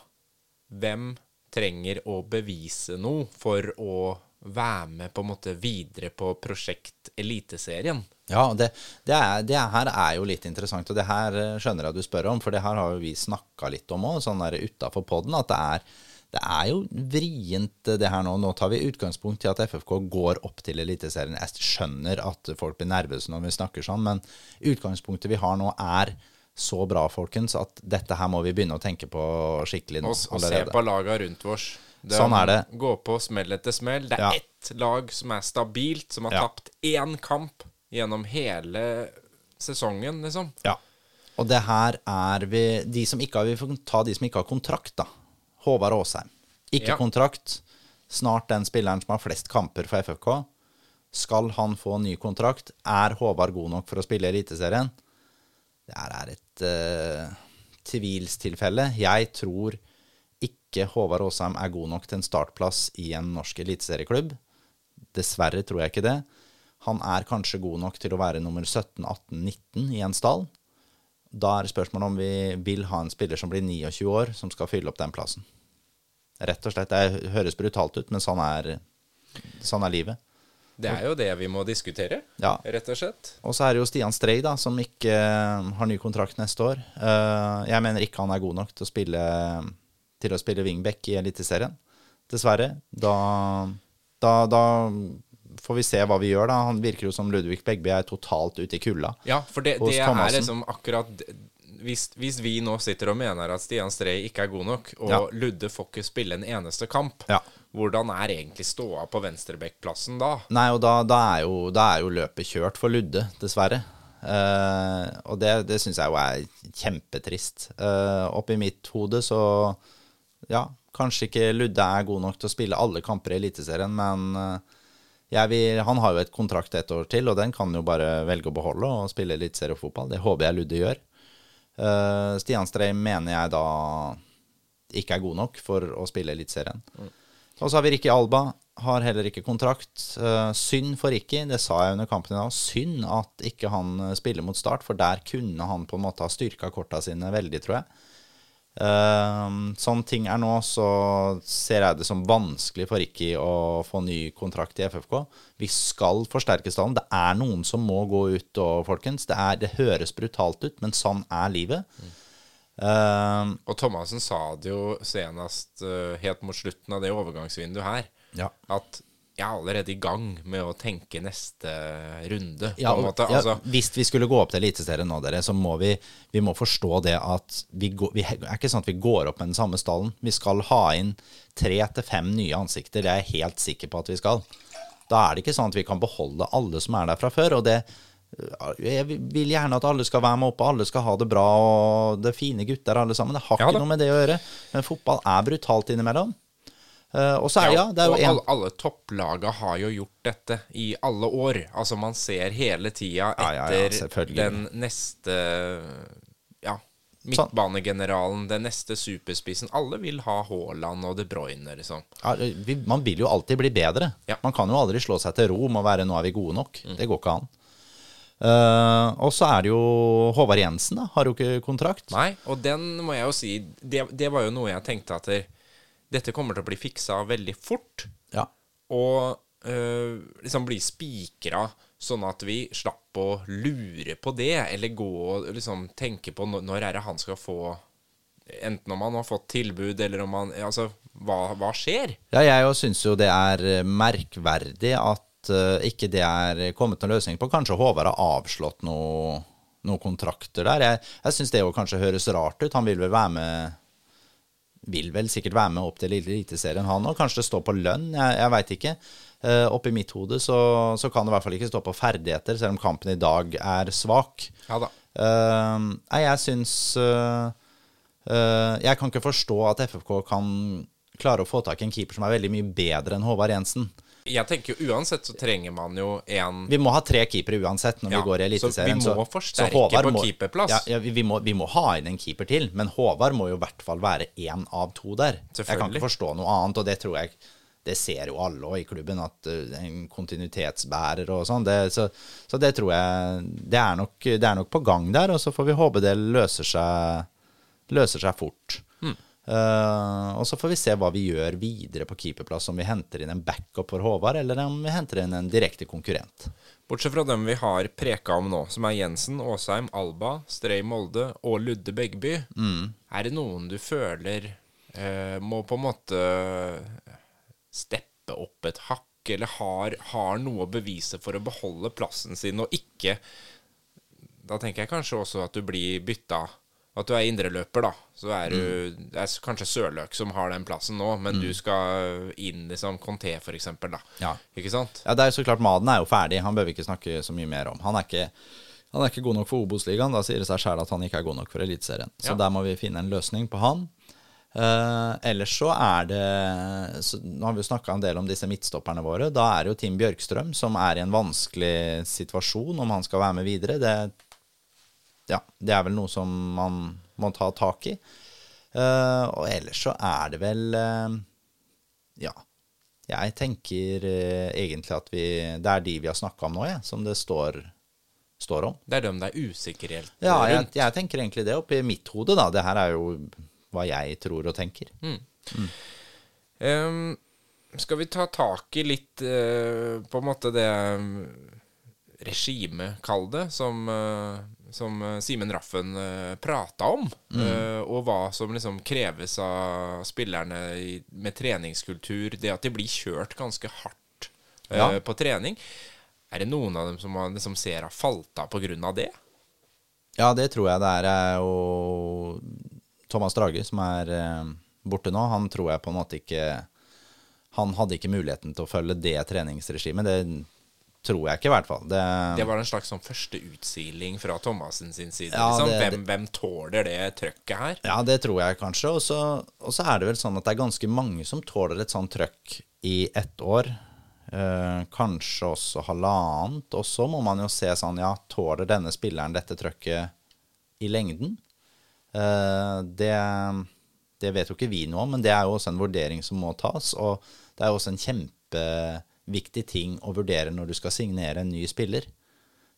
Hvem trenger å bevise noe for å være med på en måte videre på prosjekt Eliteserien? Ja, det, det, er, det her er jo litt interessant, og det her eh, skjønner jeg du spør om, for det her har jo vi snakka litt om òg, sånn utafor poden, at det er, det er jo vrient eh, det her nå. Nå tar vi utgangspunkt i at FFK går opp til Eliteserien. Jeg skjønner at folk blir nervøse når vi snakker sånn, men utgangspunktet vi har nå er så bra, folkens, at dette her må vi begynne å tenke på skikkelig nå Og, og se på laga rundt oss. Det Sånn er det. Gå på smell etter smell. Det er Ja. ett lag som er stabilt, som har Ja. tapt én kamp gjennom hele sesongen, liksom. Ja. Og det her er vi De som ikke har Vi får ta de som ikke har kontrakt, da. Håvard Aasheim. Ikke Ja. kontrakt. Snart den spilleren som har flest kamper for FFK. Skal han få ny kontrakt? Er Håvard god nok for å spille i Eliteserien? Det her er et uh, tvilstilfelle. Jeg tror ikke Håvard Aasheim er god nok til en startplass i en norsk eliteserieklubb. Dessverre tror jeg ikke det. Han er kanskje god nok til å være nummer 17, 18, 19 i en stall. Da er spørsmålet om vi vil ha en spiller som blir 29 år, som skal fylle opp den plassen. Rett og slett. Det høres brutalt ut, men sånn er, sånn er livet. Det er jo det vi må diskutere, Ja. rett og slett. Og så er det jo Stian Strei, da, som ikke eh, har ny kontrakt neste år. Eh, jeg mener ikke han er god nok til å spille, til å spille wingback i Eliteserien. Dessverre. Da, da, da får vi se hva vi gjør, da. Han virker jo som Ludvig Begby er totalt ute i kulda. Ja, for det, det er liksom akkurat hvis, hvis vi nå sitter og mener at Stian Strei ikke er god nok, og Ja. Ludde får ikke spille en eneste kamp, Ja. hvordan er egentlig ståa på venstrebekkplassen da? Nei, og da, da, er jo, da er jo løpet kjørt for Ludde, dessverre. Uh, og det, det syns jeg jo er kjempetrist. Uh, Oppi mitt hode så Ja, kanskje ikke Ludde er god nok til å spille alle kamper i Eliteserien, men eh, jeg vil, han har jo et kontrakt et år til, og den kan han jo bare velge å beholde og spille litt seriefotball. Det håper jeg Ludde gjør. Uh, Stian Streim mener jeg da ikke er god nok for å spille Eliteserien. Og så har vi Ricky Alba. Har heller ikke kontrakt. Uh, synd for Ricky, det sa jeg under kampen i dag. Synd at ikke han eh, spiller mot start, for der kunne han på en måte ha styrka korta sine veldig, tror jeg. Eh, sånn ting er nå, så ser jeg det som vanskelig for Ricky å få ny kontrakt i FFK. Vi skal forsterke stallen. Det er noen som må gå ut, og, folkens. Det, er, det høres brutalt ut, men sånn er livet. Eh, Og Thomassen sa det jo senest uh, helt mot slutten av det overgangsvinduet her, ja. at jeg er allerede i gang med å tenke neste runde. Ja, og, altså, ja, hvis vi skulle gå opp til Eliteserien nå, dere, så må vi, vi må forstå det at vi, går, vi er ikke sånn at vi går opp med den samme stallen. Vi skal ha inn tre til fem nye ansikter. Det er jeg helt sikker på at vi skal. Da er det ikke sånn at vi kan beholde alle som er der fra før. og det jeg vil gjerne at alle skal være med opp, og alle skal ha det bra, og det er fine gutter alle sammen. Det har Ja ikke noe med det å gjøre. Men fotball er brutalt innimellom. Eh, og så er ja, det er jo en alle, alle topplaga har jo gjort dette i alle år. Altså Man ser hele tida Ja, ja, ja, etter den neste Ja, midtbanegeneralen, den neste superspissen. Alle vil ha Haaland og De Bruyne, liksom. ja, vi, Man vil jo alltid bli bedre. Ja. Man kan jo aldri slå seg til ro med å være 'nå er vi gode nok'. Mm. Det går ikke an. Uh, og så er det jo Håvard Jensen, da. Har jo ikke kontrakt. Nei, og den må jeg jo si Det, det var jo noe jeg tenkte at det, dette kommer til å bli fiksa veldig fort. Ja. Og øh, liksom bli spikra, sånn at vi slapp å lure på det, eller gå og liksom tenke på når, når er det han skal få Enten om han har fått tilbud, eller om han Altså, hva, hva skjer? Ja, jeg syns jo det er eh, merkverdig at uh, ikke det er kommet noen løsning på. Kanskje Håvard har avslått noe- noen kontrakter der. Jeg, jeg syns det jo kanskje høres rart ut. Han vil vel være med Vil vel sikkert være med opp til Eliteserien, han òg. Kanskje det står på lønn, jeg, jeg veit ikke. Uh, Oppi mitt hode så, så kan det i hvert fall ikke stå på ferdigheter, selv om kampen i dag er svak. Ja da. Uh, Nei, jeg syns uh, eh, Jeg kan ikke forstå at FFK kan klare å få tak i en keeper som er veldig mye bedre enn Håvard Jensen. Jeg tenker jo uansett så trenger man jo en Vi må ha tre keepere uansett når Ja, vi går i Eliteserien. så vi må forsterke så på må- keeperplass. Ja, ja, vi, må, vi må ha inn en keeper til, men Håvard må jo i hvert fall være én av to der. Jeg kan ikke forstå noe annet, og det tror jeg det ser jo alle også i klubben, at uh, en kontinuitetsbærer og sånn. Så, så det tror jeg det er, nok, det er nok på gang der, og så får vi håpe det løser seg, løser seg fort. Eh, og så får vi se hva vi gjør videre på keeperplass, om vi henter inn en backup for Håvard, eller om vi henter inn en direkte konkurrent. Bortsett fra dem vi har preka om nå, som er Jensen, Åsheim, Alba, Strei Molde og Ludde Begby. Er det noen du føler uh, må på en måte steppe opp et hakk, eller har, har noe å bevise for å beholde plassen sin, og ikke Da tenker jeg kanskje også at du blir bytta At du er indreløper, da. Så er du Det er kanskje Sørløk som har den plassen nå, men du skal inn liksom Conté, for eksempel, da. Ja. Ikke sant? Ja, det er så klart Maden er jo ferdig, han bør vi ikke snakke så mye mer om. Han er ikke, han er ikke god nok for Obos-ligaen, da sier det seg sjæl at han ikke er god nok for Eliteserien. Så Ja. der må vi finne en løsning på han. Uh, ellers så er det så, Nå har vi jo snakka en del om disse midtstopperne våre. Da er det jo Tim Bjørkstrøm som er i en vanskelig situasjon om han skal være med videre. Det, ja, det er vel noe som man må ta tak i. Uh, og ellers så er det vel uh, Ja. Jeg tenker uh, egentlig at vi Det er de vi har snakka om nå, jeg, som det står, står om. Det er dem det er usikkerhet Ja, jeg, rundt. jeg tenker egentlig det oppi mitt hode, da. Det her er jo hva jeg tror og tenker. Ehm, skal vi ta tak i litt på en måte det um, regimet, kall det, som, som eh, Simen Raffen uh, prata om. eh, og hva som liksom kreves av spillerne i, med treningskultur. Det at de blir kjørt ganske hardt eh, Ja. på trening. Er det noen av dem som man liksom ser har falt av pga. det? Ja, det tror jeg det er. Og Thomas Drage som er eh, borte nå. Han tror jeg på en måte ikke Han hadde ikke muligheten til å følge det treningsregimet. Det tror jeg ikke, i hvert fall. Det, Det var en slags sånn første utsiling fra Thomassen sin side. Ja, liksom. det- hvem, hvem tåler det trøkket her? Ja, det tror jeg kanskje. Og så, er det vel sånn at det er ganske mange som tåler et sånt trøkk i ett år. Eh, kanskje også halvannet. Og så må man jo se sånn, ja, tåler denne spilleren dette trøkket i lengden? Eh, det, det vet jo ikke vi noe om, men det er jo også en vurdering som må tas. Og det er jo også en kjempeviktig ting å vurdere når du skal signere en ny spiller.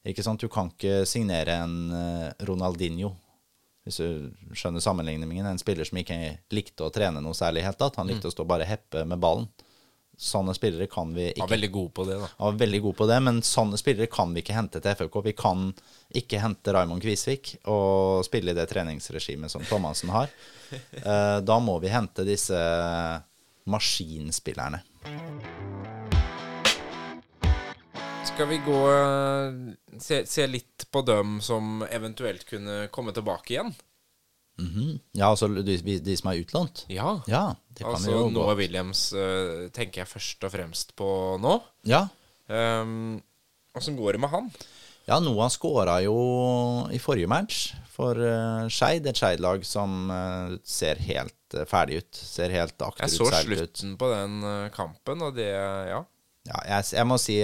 Ikke sant? Du kan ikke signere en eh, Ronaldinho, hvis du skjønner sammenligningen. En spiller som ikke likte å trene noe særlig i det. Han likte å stå bare heppe med ballen. Sånne spillere kan vi ikke Var veldig god på det, da. Han var veldig god på det, men sånne spillere kan vi ikke hente til FFK. Vi kan ikke hente Raymond Kvisvik og spille i det treningsregimet som Thomassen har. Eh, Da må vi hente disse maskinspillerne. Skal vi gå eh, se, se litt på dem som eventuelt kunne komme tilbake igjen? Mhm. Ja, altså de, de som er utlånt? Ja. Ja, det kan vi altså Noah. Williams eh, tenker jeg først og fremst på nå. Ja. Um, Åssen går det med han? Ja, Noah skåra jo i forrige match for uh, Skeid. Et Skeid-lag som uh, ser helt uh, ferdig ut. Ser helt akterutseilt ut. Jeg så slutten ut. på den uh, kampen, og det Ja. ja jeg, jeg, må si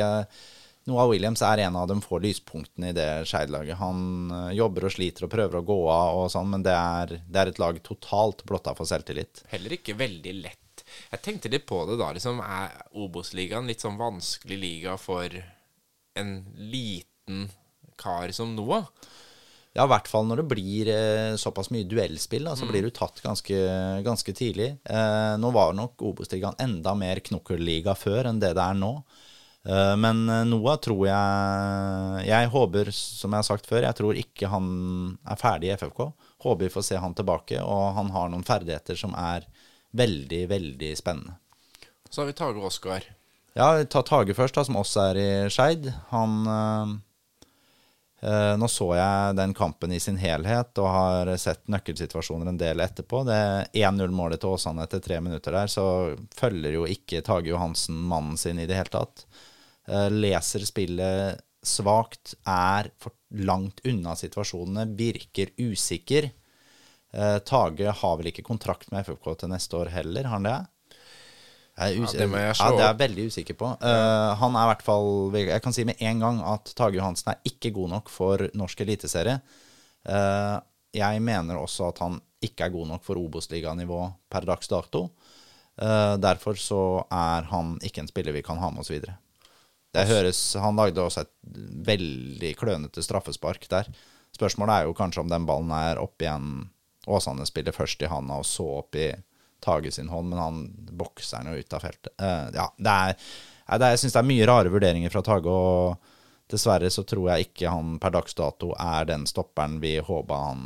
Noah Williams er en av de få lyspunktene i det Skeid-laget. Han jobber og sliter og prøver å gå av, og sånn, men det er, det er et lag totalt blotta for selvtillit. Heller ikke veldig lett. Jeg tenkte litt på det da. liksom Er Obos-ligaen litt sånn vanskelig liga for en liten liten kar som Noah. Ja, i hvert fall når det blir eh, såpass mye duellspill, da, så mm. blir du tatt ganske, ganske tidlig. Eh, nå var nok Obos-ligaen enda mer knokkelliga før enn det det er nå. Eh, men eh, Noah tror jeg Jeg håper, som jeg har sagt før, jeg tror ikke han er ferdig i FFK. Håper vi får se han tilbake, og han har noen ferdigheter som er veldig, veldig spennende. Så har vi Tage Oskar. Ja, ta Tage først, da, som også er i Skeid. Han Uh, nå så jeg den kampen i sin helhet og har sett nøkkelsituasjoner en del etterpå. Det 1-0-målet til Åsane etter tre minutter der, så følger jo ikke Tage Johansen mannen sin i det hele tatt. Uh, leser spillet svakt, er for langt unna situasjonene, virker usikker. Uh, Tage har vel ikke kontrakt med FFK til neste år heller, har han det? Jeg ja, det må jeg slå ja, det er jeg veldig usikker på. Uh, han er i hvert fall Jeg kan si med en gang at Tage Johansen er ikke god nok for norsk eliteserie. Uh, jeg mener også at han ikke er god nok for Obos-liganivå per dags dato. Uh, derfor så er han ikke en spiller vi kan ha med oss videre. Det høres, Han lagde også et veldig klønete straffespark der. Spørsmålet er jo kanskje om den ballen er opp igjen Åsane spiller først i handa og så opp i Tage sin hånd, men han bokser den jo ut av feltet. Uh, ja, det er, det jeg syns det er mye rare vurderinger fra Tage, og dessverre så tror jeg ikke han per dags dato er den stopperen vi håpa han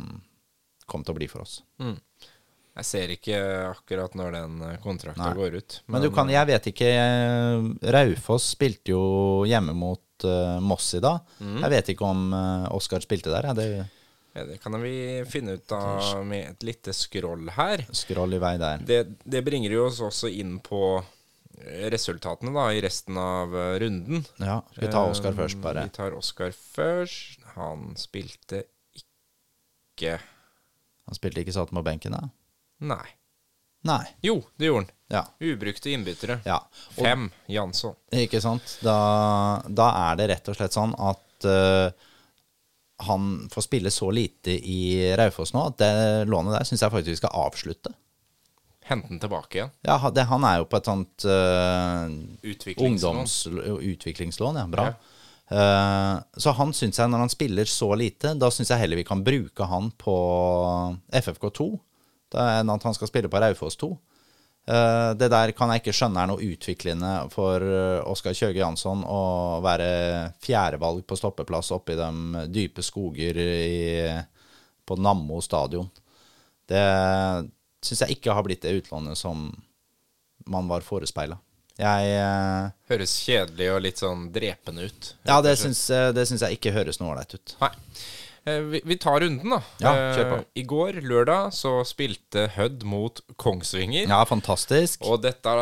kom til å bli for oss. Mm. Jeg ser ikke akkurat når den eh, kontrakten går ut. Men, men, du kan, jeg vet ikke Raufoss spilte jo hjemme mot uh, Moss i dag. Mm. Jeg vet ikke om uh, Oskar spilte der. Ja, det ja, det kan vi finne ut av med et lite scroll her. Scroll i vei der. Det, det bringer jo oss også inn på resultatene da, i resten av eh, runden. Ja, vi tar Oskar først, bare? Vi tar Oskar først. Han spilte ikke Han spilte ikke satt på benken, da? Nei. Nei. Jo, det gjorde han. Ja. Ubrukte innbyttere. Ja. Fem Jansson. Ikke sant. Da, da, er det rett og slett sånn at uh, han får spille så lite i Raufoss nå at det lånet der syns jeg faktisk vi skal avslutte. Hente den tilbake igjen? Ja, det, han er jo på et sånt uh, utviklingslån. Utviklingslån. Ja, bra. Ja. Uh, så han syns jeg, når han spiller så lite, da syns jeg heller vi kan bruke han på FFK2 enn at han skal spille på Raufoss 2. Uh, det der kan jeg ikke skjønne er noe utviklende for uh, Oskar Kjøge Jansson å være fjerdevalg på stoppeplass oppe i de dype skoger i, på Nammo stadion. Det syns jeg ikke har blitt det utlånet som man var forespeila. Jeg uh, Høres kjedelig og litt sånn drepende ut. Ja, det syns, det syns jeg ikke høres noe ålreit ut. Nei. Eh, vi, vi, tar runden, da. Ja, kjør på. Eh, I går, lørdag, så spilte Hødd mot Kongsvinger. Ja, fantastisk. Og dette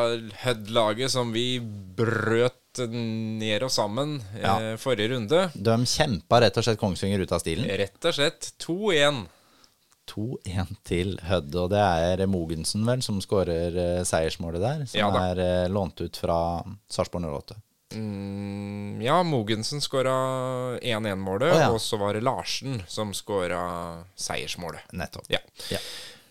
Hødd-laget som vi brøt ned og sammen ja. eh, forrige runde De kjempa rett og slett Kongsvinger ut av stilen? Rett og slett 2-1. 2-1 til Hødd, og det er Mogensen vel som skårer seiersmålet der. Som ja, er lånt ut fra Sarpsborg 08. Mm, ja, Mogensen skåra 1-1-målet, oh, ja. og så var det Larsen som skåra seiersmålet. Nettopp. Ja. ja.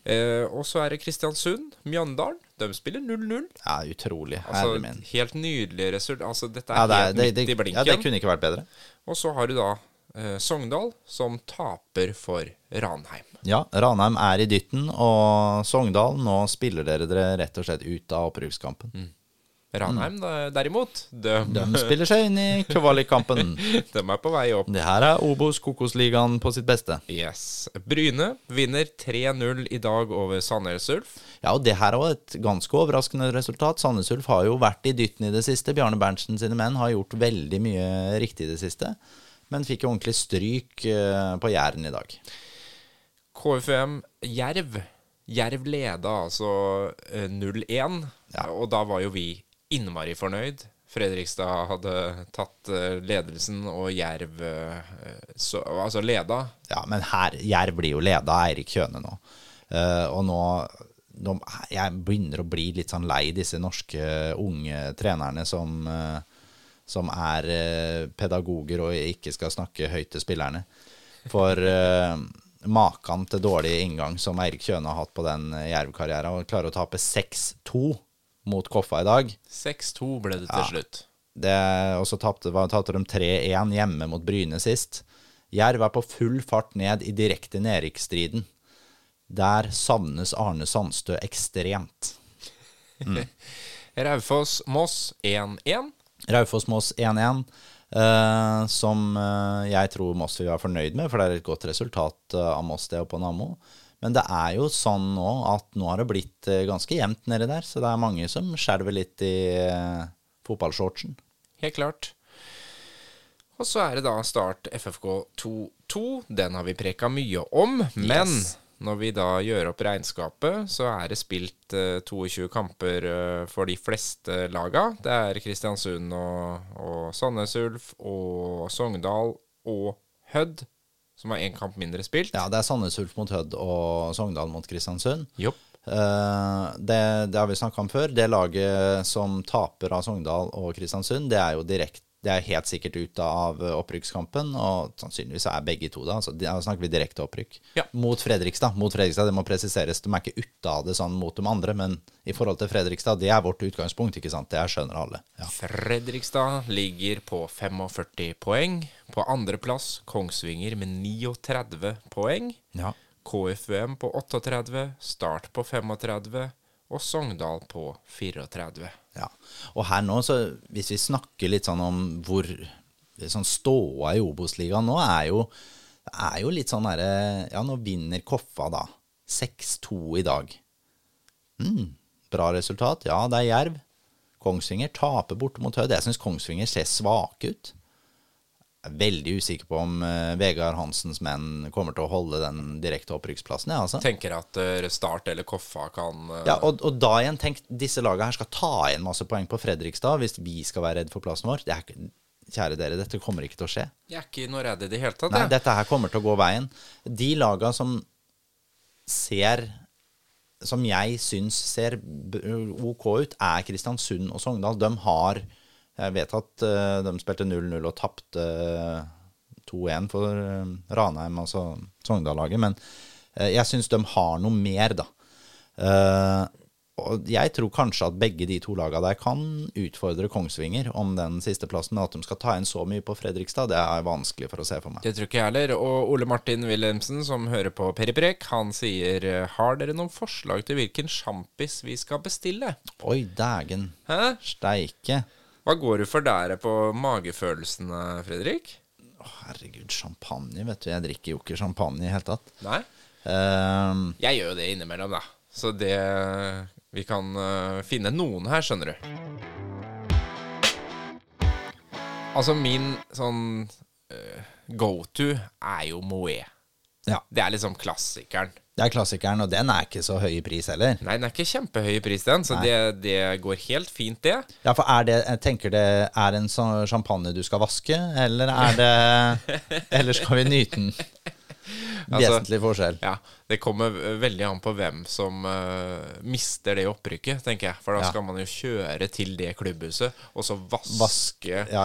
Eh, og så er det Kristiansund, Mjøndalen. De spiller 0-0. Ja, utrolig. Altså, helt nydelig resultat. Altså, dette er, ja, det er helt det, midt i blinken. Ja, det kunne ikke vært bedre. Og så har du da eh, Sogndal, som taper for Ranheim. Ja, Ranheim er i dytten, og Sogndal, nå spiller dere dere rett og slett ut av opprykkskampen. Mm. Ranheim derimot, de, de spiller seg inn i kvalikkampen. de er på vei opp. Det her er Obos Kokosligaen på sitt beste. Yes. Bryne vinner 3-0 i dag over Sandnes Ulf. Ja, og det her er et ganske overraskende resultat. Sandnes Ulf har jo vært i dytten i det siste. Bjarne Berntsen sine menn har gjort veldig mye riktig i det siste, men fikk jo ordentlig stryk eh, på Jæren i dag. KFM Jerv. Jerv leda altså 0-1, eh, ja. og da var jo vi innmari fornøyd. Fredrikstad hadde tatt eh, ledelsen, og Jerv eh, så, altså leda. Ja, men her, Jerv blir jo leda av Eirik Kjøne nå. Uh, og nå, nå Jeg begynner å bli litt sånn lei disse norske unge trenerne som, uh, som er uh, pedagoger og ikke skal snakke høyt til spillerne. For maken til dårlig inngang som Eirik Kjøne har hatt på den Jerv-karrieren, og klarer å tape 6-2 mot Koffa i dag 6-2 ble det til Ja. slutt. det, og så tapte, de 3-1 hjemme mot Bryne sist. Jerv er på full fart ned i direkte nedrykksstriden. Der savnes Arne Sandstø ekstremt. Raufoss-Moss 1-1. Raufoss-Moss 1-1, Uh, som uh, jeg tror Moss vil være fornøyd med, for det er et godt resultat uh, av Moss det oppe på Nammo. Men det er jo sånn nå at nå har det blitt eh, ganske jevnt nedi der, så det er mange som skjelver litt i eh, fotballshortsen. Helt klart. Og så er det da Start FFK 2-2. Den har vi preka mye om. Men Yes. når vi da gjør opp regnskapet, så er det spilt eh, 22 kamper eh, for de fleste laga. Det er Kristiansund og, og Sandnes Ulf og Sogndal og Hødd som har én kamp mindre spilt. Ja, det er Sandnes Ulf mot Hødd og Sogndal mot Kristiansund. Jopp. Uh, det, det har vi snakka om før. Det laget som taper av Sogndal og Kristiansund, det er jo direkte det er helt sikkert ut av opprykkskampen, og sannsynligvis er begge to da. Altså, da snakker vi direkte opprykk. Ja. Mot Fredrikstad. Mot Fredrikstad, Det må presiseres. De er ikke ute av det sånn mot de andre, men i forhold til Fredrikstad, det er vårt utgangspunkt, ikke sant? Det skjønner alle. Ja. Fredrikstad ligger på 45 poeng. På andreplass Kongsvinger med 39 poeng. Ja. KFUM på 38, Start på 35 og Sogndal på 34. Ja. Og her nå, så hvis vi snakker litt sånn om hvor sånn ståa i Obos-ligaen nå, er jo, er jo litt sånn herre Ja, nå vinner Koffa, da. 6-2 i dag. Mm, bra resultat. Ja, det er Jerv. Kongsvinger taper borte mot Hødd. Jeg syns Kongsvinger ser svake ut. Er veldig usikker på om uh, Vegard Hansens menn kommer til å holde den direkte opprykksplassen. Ja, altså. Tenker at uh, Start eller Koffa kan uh... Ja, og, og da igjen, tenk, disse lagene her skal ta igjen masse poeng på Fredrikstad hvis vi skal være redd for plassen vår. Det er, ikke- kjære dere, dette kommer ikke til å skje. Jeg er ikke noe redd i det hele tatt. Nei, dette her kommer til å gå veien. De laga som ser Som jeg syns ser OK ut, er Kristiansund og Sogndal. De har Jeg vet at eh, de spilte 0-0 og tapte 2-1 for eh, Ranheim, altså Sogndal-laget, men eh, jeg syns de har noe mer, da. Eh, og jeg tror kanskje at begge de to lagene der kan utfordre Kongsvinger om den siste plassen, at de skal ta inn så mye på Fredrikstad, det er vanskelig for å se for meg. Det tror ikke jeg heller. Og Ole Martin Wilhelmsen, som hører på Periprek, han sier eh, Har dere noen forslag til hvilken sjampis vi skal bestille? Oi, dægen Hæ? steike. Hva går du for der på magefølelsene, Fredrik? Å, herregud, champagne, vet du. Jeg drikker jo ikke champagne i det hele tatt. Nei? Ehm, Jeg gjør jo det innimellom, da. Så det Vi kan uh, finne noen her, skjønner du. Altså, min sånn uh, go-to er jo Moët. ja, Det er liksom klassikeren. Det er klassikeren, og den er ikke så høy i pris heller. Nei, den er ikke kjempehøy i pris, den, så det, det går helt fint, det. Ja, for er det, jeg tenker det er en sånn champagne du skal vaske, eller er det Eller skal vi nyte den? Altså- Vesentlig forskjell. Ja, Det kommer veldig an på hvem som uh, mister det opprykket, tenker jeg. For da Ja. skal man jo kjøre til det klubbhuset, og så vaske Vaske, ja,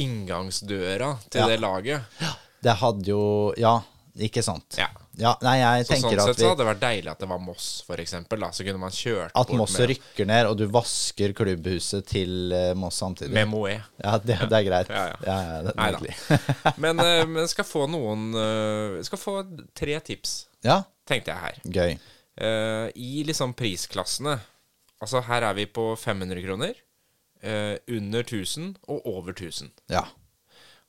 inngangsdøra til det laget. Ja, Det hadde jo Ja, ikke sant. Ja. Ja, nei, jeg Så sånn tenker sett at, så hadde det vært deilig at det var Moss, for eksempel. Da. Så kunne man kjørt at bort Moss med, rykker ned, og du vasker klubbhuset til uh, Moss samtidig. med Moët. Ja, det, det er greit. Ja, ja. ja, det er Neida. Men, men skal få noen uh, Skal få tre tips, ja, tenkte jeg her. gøy. Uh, I liksom prisklassene Altså her er vi på 500 kroner, uh, under 1000 og over 1000. Ja.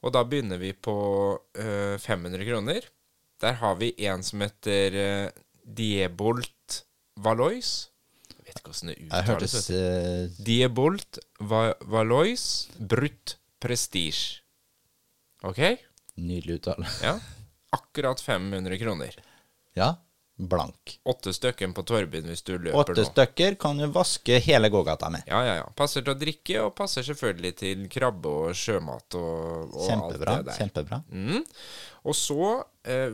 Og da begynner vi på uh, 500 kroner. Der har vi en som heter uh, Diebolt Valois. Jeg vet ikke hvordan det uttales. hørtes uh... Diebolt Va Valois Brutt Prestige. OK? nydelig uttale. Ja. Akkurat 500 kroner. Ja, blank. Åtte stykker på Torben hvis du løper Åtte nå. stykker kan du vaske hele gågata med. Ja, ja, ja. Passer til å drikke, og passer selvfølgelig til krabbe og sjømat og, og alt det der. kjempebra. Mm. Og så,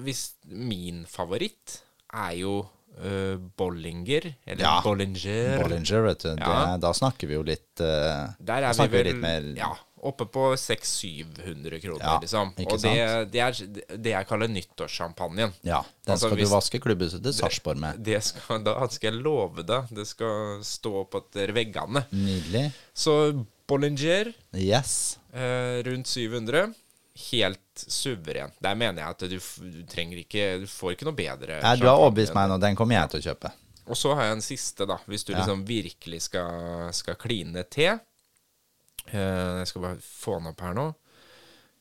hvis min favoritt er jo Uh, Bollinger, eller Ja. Bollinger. Bollinger, vet du. Ja. Det, da snakker vi jo litt uh, Der er vi vel mer ja, oppe på 600-700 kroner, Ja, liksom. Og det, det er det jeg kaller nyttårssjampanjen. Ja, den Altså, skal hvis- du vaske klubbhuset til Sarpsborg med. Det skal, da skal jeg love deg. Det skal stå på etter veggene. Nydelig. Så Bollinger Yes. uh, rundt 700. Helt suveren. Der mener jeg at du, du trenger ikke Du får ikke noe bedre. Nei, du har overbevist meg nå. Den kommer jeg til å kjøpe. Og så har jeg en siste, da. Hvis du Ja. liksom virkelig skal, skal kline til. Uh, jeg skal bare få den opp her nå.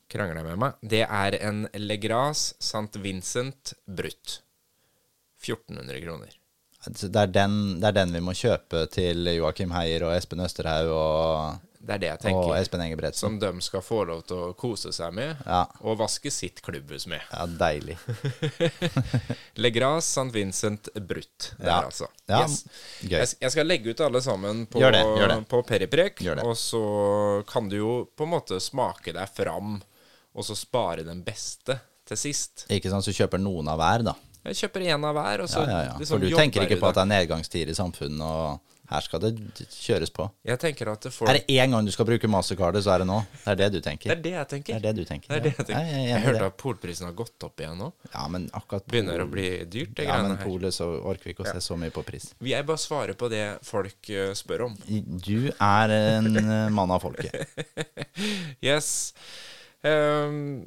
Krangler jeg med meg. Det er en Legras St. Vincent Brutt. 1400 kroner. Altså, Det er, den, det er den vi må kjøpe til Joakim Heier og Espen Østerhaug og, Det er det jeg og tenker. Espen Engebretsen. Som de skal få lov til å kose seg med, Ja. og vaske sitt klubbhus med. Ja, deilig. Legras St. Vincent Brutt. Der, Ja. altså. Ja, Yes. gøy. Jeg, skal legge ut alle sammen på, Gjør det, gjør det. på Periprek, og så kan du jo på en måte smake deg fram, og så spare den beste til sist. Ikke at du kjøper noen av hver, da. Jeg kjøper én av hver, og så Ja, ja, ja. liksom For du tenker ikke på at det er nedgangstider i samfunnet, og her skal det kjøres på. Jeg tenker at folk... Er det én gang du skal bruke mastercardet, så er det nå. Det er det du Det tenker. er det jeg tenker. Det er det du tenker. Det er det jeg tenker. Ja, jeg jeg, Jeg hørte at polprisen har gått opp igjen nå. Ja, men akkurat Begynner å bli dyrt, det Ja, greiene men her. polet så orker vi ikke å se så mye på pris. Vi er bare svarer på det folk eh, spør om. Du er en eh, mann av folket. Yes. Um,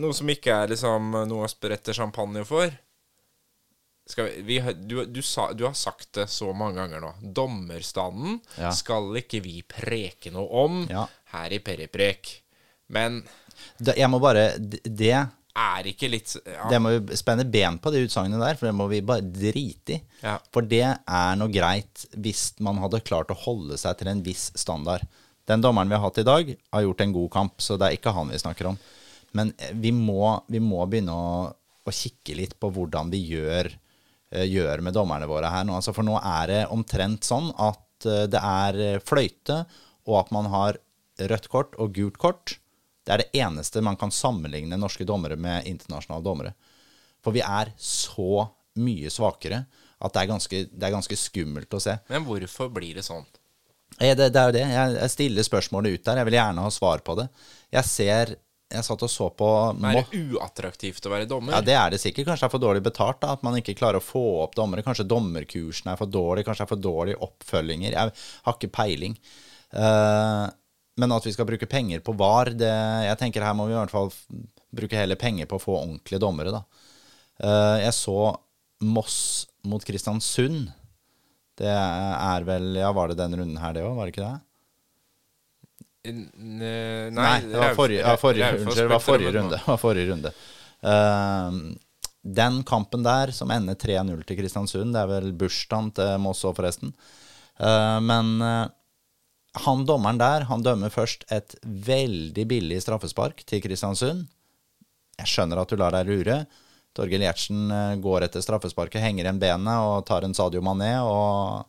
noe som ikke er liksom noe å sprette champagne for. Vi, du, du, sa, du har sagt det så mange ganger nå. Dommerstanden Ja. skal ikke vi preke noe om Ja. her i Periprek. Men Det, jeg må bare Det er ikke litt ja, Det må vi spenne ben på det utsagnet der, for det må vi bare drite i. Ja. For det er noe greit hvis man hadde klart å holde seg til en viss standard. Den dommeren vi har hatt i dag, har gjort en god kamp, så det er ikke han vi snakker om. Men eh, vi må, vi må begynne å, å kikke litt på hvordan vi gjør, gjør med dommerne våre her nå. Altså, for nå er det omtrent sånn at eh, det er eh, fløyte, og at man har rødt kort og gult kort. Det er det eneste man kan sammenligne norske dommere med internasjonale dommere. For vi er så mye svakere at det er ganske, det er ganske skummelt å se. Men hvorfor blir det sånn? Eh, Det, det er jo det. Jeg, jeg stiller spørsmålet ut der. Jeg vil gjerne ha svar på det. Jeg ser Jeg satt og så på Er det uattraktivt å være dommer? ja, det er det sikkert. Kanskje det er for dårlig betalt. da, At man ikke klarer å få opp dommere. Kanskje dommerkursene er for dårlige. Kanskje det er for dårlige oppfølginger. Jeg har ikke peiling. Uh, men at vi skal bruke penger på VAR, det, jeg tenker her må vi i hvert fall bruke heller penger på å få ordentlige dommere, da. Uh, jeg så Moss mot Kristiansund. Det er vel Ja, var det den runden her, det òg? Var det ikke det? Nei, Nei, det var forrige, ja, forrige, unnskyld, det var forrige runde. var forrige runde. Uh, den kampen der, som ender 3-0 til Kristiansund, det er vel bursdagen til Moss òg, forresten. Uh, men uh, han dommeren der, han dømmer først et veldig billig straffespark til Kristiansund. Jeg skjønner at du lar deg lure. Torgeir Gjertsen eh, går etter straffesparket, henger igjen benet og tar en Sadio Mané, og,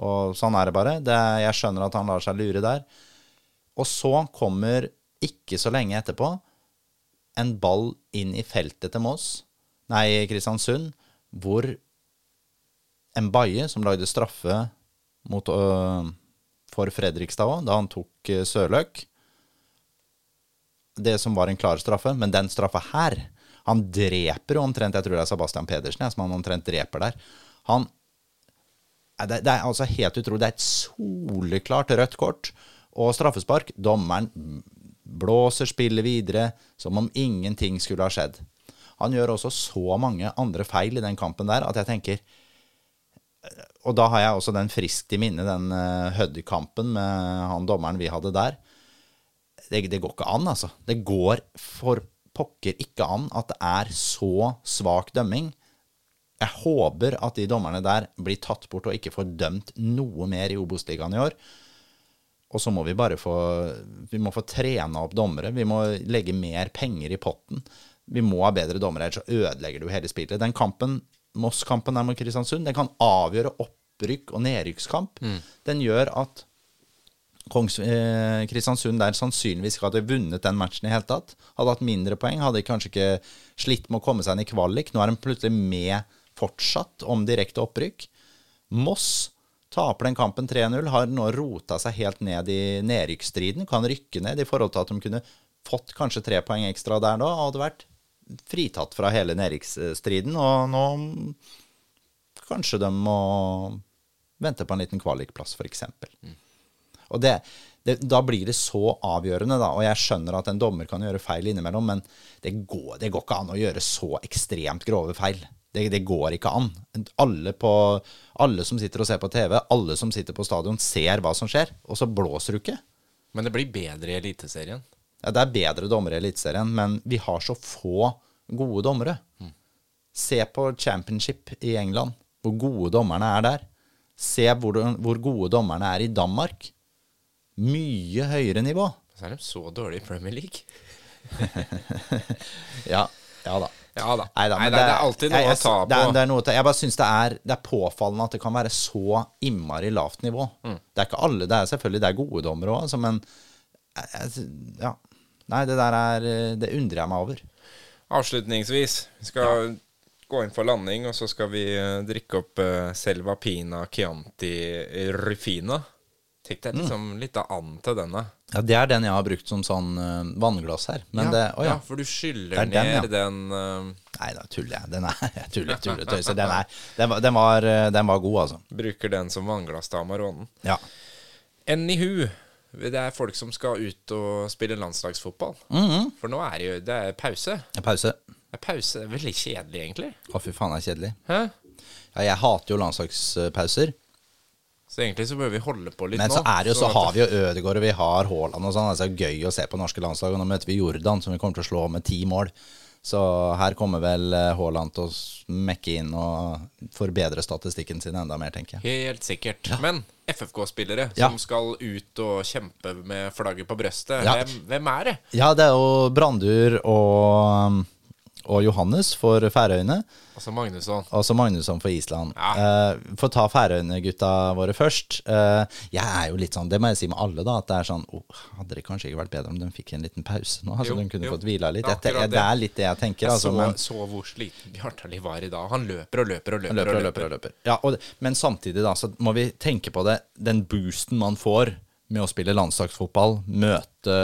og sånn er det bare. Det, jeg skjønner at han lar seg lure der. Og så kommer, ikke så lenge etterpå, en ball inn i feltet til Moss, nei, Kristiansund, hvor en Baye, som lagde straffe mot, øh, for Fredrikstad òg, da han tok Sørløk Det som var en klar straffe, men den straffa her Han dreper jo omtrent Jeg tror det er Sebastian Pedersen jeg, som han omtrent dreper der. Han det, det er altså helt utrolig. Det er et soleklart rødt kort og straffespark. Dommeren blåser spillet videre som om ingenting skulle ha skjedd. Han gjør også så mange andre feil i den kampen der at jeg tenker Og da har jeg også den friskt i minne, den uh, Hødd-kampen med han dommeren vi hadde der. Det, det går ikke an, altså. Det går for pokker ikke an at det er så svak dømming. Jeg håper at de dommerne der blir tatt bort og ikke får dømt noe mer i Obos-ligaen i år. Og så må vi bare få Vi må få trena opp dommere. Vi må legge mer penger i potten. Vi må ha bedre dommere, ellers så ødelegger du hele spillet. Den kampen Moss-kampen der mot Kristiansund. Den kan avgjøre opprykk og nedrykkskamp. Den gjør at Kongs, eh, Kristiansund der sannsynligvis ikke hadde vunnet den matchen i hele tatt. Hadde hatt mindre poeng, hadde kanskje ikke slitt med å komme seg inn i kvalik. Nå er de plutselig med fortsatt om direkte opprykk. Moss taper den kampen 3-0, har nå rota seg helt ned i nedrykksstriden. Kan rykke ned i forhold til at de kunne fått kanskje tre poeng ekstra der da, og hadde vært fritatt fra hele nedrykksstriden. Og nå kanskje de må vente på en liten kvalikplass, f.eks. Og det, det, da blir det så avgjørende, da. Og jeg skjønner at en dommer kan gjøre feil innimellom, men det går, det går ikke an å gjøre så ekstremt grove feil. Det, det går ikke an. Alle, på, alle som sitter og ser på TV, alle som sitter på stadion, ser hva som skjer, og så blåser du ikke. Men det blir bedre i Eliteserien. Ja, det er bedre dommere i Eliteserien, men vi har så få gode dommere. Se på championship i England, hvor gode dommerne er der. Se hvor, hvor gode dommerne er i Danmark. Mye høyere nivå. Så er de så dårlige i Premier League. Ja, ja da. Ja da. Neida, Neida, det, er, det, er alltid noe jeg, jeg, å ta på. Det er, det er noe. Jeg bare syns det det er påfallende at det kan være så innmari lavt nivå. Mm. Det er ikke alle. Det er selvfølgelig det er gode dommere òg, altså, men ja. Nei, det der er Det undrer jeg meg over. Avslutningsvis vi skal gå inn for landing, og så skal vi eh, drikke opp uh, Selva Pina Chianti Rufina. Tenk deg liksom litt and til denne. Ja, Det er den jeg har brukt som sånn uh, vannglass her. Men ja, det oh, ja. ja, for du skyller Det er den, ned ja. den, uh... Nei, da tuller jeg. Den er jeg tuller, tuller, tøyser. Den, er, den, var, den, var, eh, den var god, altså. Bruker den som vannglass til Amaronen. Ja. Anywho, det er folk som skal ut og spille landslagsfotball. Mhm. For nå er det jo det er pause. Pause. Det er pause. Det er veldig kjedelig, egentlig. Å, fy faen, det er kjedelig. Hæ? Ja, jeg hater jo landslagspauser. Så egentlig så bør vi holde på litt Men nå. så det jo, så sånn har vi jo Ødegaard og vi har Haaland og sånn. Altså, det er gøy å se på norske landslag. Og nå møter vi Jordan, som vi kommer til å slå med ti mål. Så her kommer vel eh, Haaland til å mekke inn og forbedre statistikken sin enda mer, tenker jeg. Helt sikkert. Men FFK-spillere Ja. som skal ut og kjempe med flagget på brøstet, Ja. hvem, hvem er det? Ja, det er jo Brandur og, og Johannes for Færøyene. Altså Magnusson. Og så Magnusson for Island. Ja. Uh, for å ta Færøyene-gutta våre først. Uh, jeg er jo litt sånn, det må jeg si med alle, da, at det er sånn oh, Hadde det kanskje ikke vært bedre om de fikk en liten pause nå? Altså Jo, de kunne jo. fått hvila litt? Det Jeg, det er litt det jeg tenker. Jeg Altså, så, men, så hvor sliten Bjartali var i dag. Han løper og løper og løper. løper og løper og løper. Ja, og, men samtidig da, så må vi tenke på det. Den boosten man får med å spille landslagsfotball, møte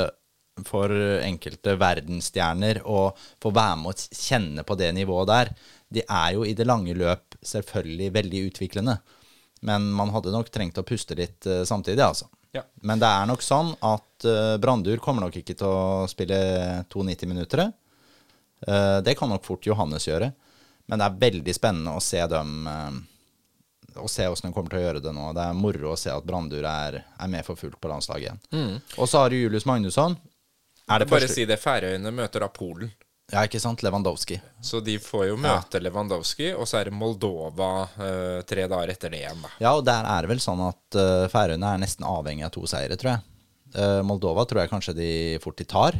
for enkelte verdensstjerner og få være med å kjenne på det nivået der, de er jo i det lange løp selvfølgelig veldig utviklende. Men man hadde nok trengt å puste litt uh, samtidig, altså. Ja. Men det er nok sånn at uh, Brandur kommer nok ikke til å spille 92 minutter. Uh, det kan nok fort Johannes gjøre. Men det er veldig spennende å se dem Å se hvordan de kommer til å gjøre det nå. Det er moro å se at Brandur er, er med for fullt på landslaget igjen. Og så har du Julius Magnusson. Er det Bare første si det. Færøyene møter da Polen. Ja, ikke sant? Lewandowski. Så de får jo møte Lewandowski, og så er det Moldova uh, tre dager etter det igjen, da. Ja, og der er det vel sånn at uh, Færøyene er nesten avhengig av to seire, tror jeg. Uh, Moldova tror jeg kanskje de fort de tar.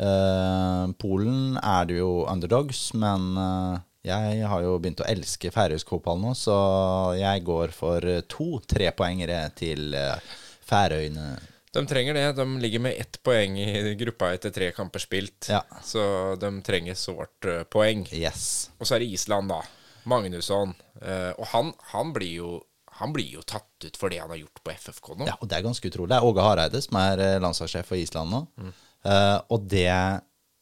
Polen er det jo underdogs, men jeg har jo begynt å elske færøysk fotball nå, så jeg går for to trepoengere til Færøyene. De trenger det. De ligger med ett poeng i gruppa etter tre kamper spilt. Ja. Så de trenger sårt eh, poeng. Yes. Og så er det Island, da. Magnusson. Eh, og han, han, blir jo, han blir jo tatt ut for det han har gjort på FFK nå. Ja, og det er ganske utrolig. Det er Åge Hareide som er eh, landslagssjef for Island nå. Eh, og det,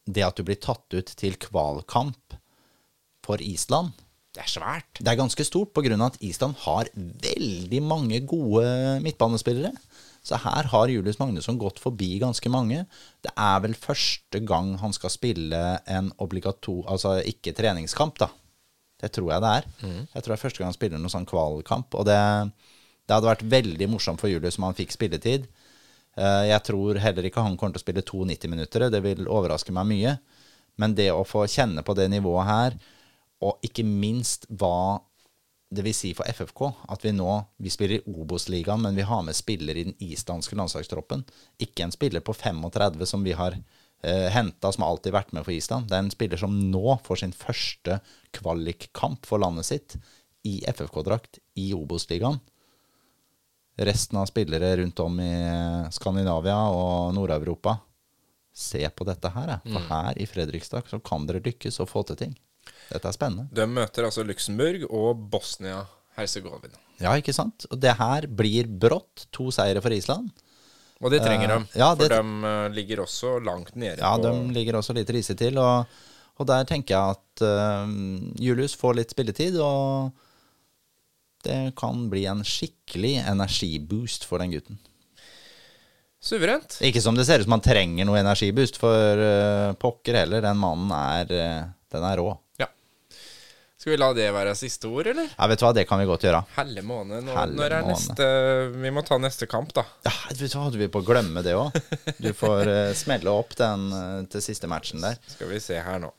det at du blir tatt ut til kvalkamp for Island Det er svært. Det er ganske stort pga. at Island har veldig mange gode midtbanespillere. Så her har Julius Magnusson gått forbi ganske mange. Det er vel første gang han skal spille en obligator... Altså ikke treningskamp, da. Det tror jeg det er. Jeg tror det er første gang han spiller noen sånn kvalkamp. Og det, det hadde vært veldig morsomt for Julius om han fikk spilletid. Eh, Jeg tror heller ikke han kommer til å spille to 90-minuttere. Det vil overraske meg mye. Men det å få kjenne på det nivået her, og ikke minst hva det vil si for FFK, at vi nå vi spiller i Obos-ligaen, men vi har med spiller i den islandske landslagstroppen. Ikke en spiller på 35 som vi har Eh, Henta, som alltid vært med for Island. Det er en spiller som nå får sin første kvalikkamp for landet sitt i FFK-drakt i Obos-ligaen. Resten av spillere rundt om i Skandinavia og Nord-Europa. Se på dette her, for her i Fredrikstad så kan dere lykkes og få til ting. Dette er spennende. De møter altså Luxembourg og Bosnia-Hercegovina. Ja, ikke sant? Og det her blir brått to seire for Island. Og det trenger de, ja, for det- de eh, ligger også langt nede Ja, de ligger også litt risig til, og, og der tenker jeg at uh, Julius får litt spilletid, og det kan bli en skikkelig energiboost for den gutten. Suverent. Ikke som det ser ut som han trenger noe energiboost, for uh, pokker heller, den mannen er, uh, den er rå. Ja. Skal vi la det være siste ord, eller? Ja, vet du hva, det kan vi godt gjøre. Helle måned. Nå, Helle når er måned. neste Vi må ta neste kamp, da. Ja, vet du hva, du vil på å glemme det òg. Du får uh, smelle opp den uh, til siste matchen der. Skal vi se her nå.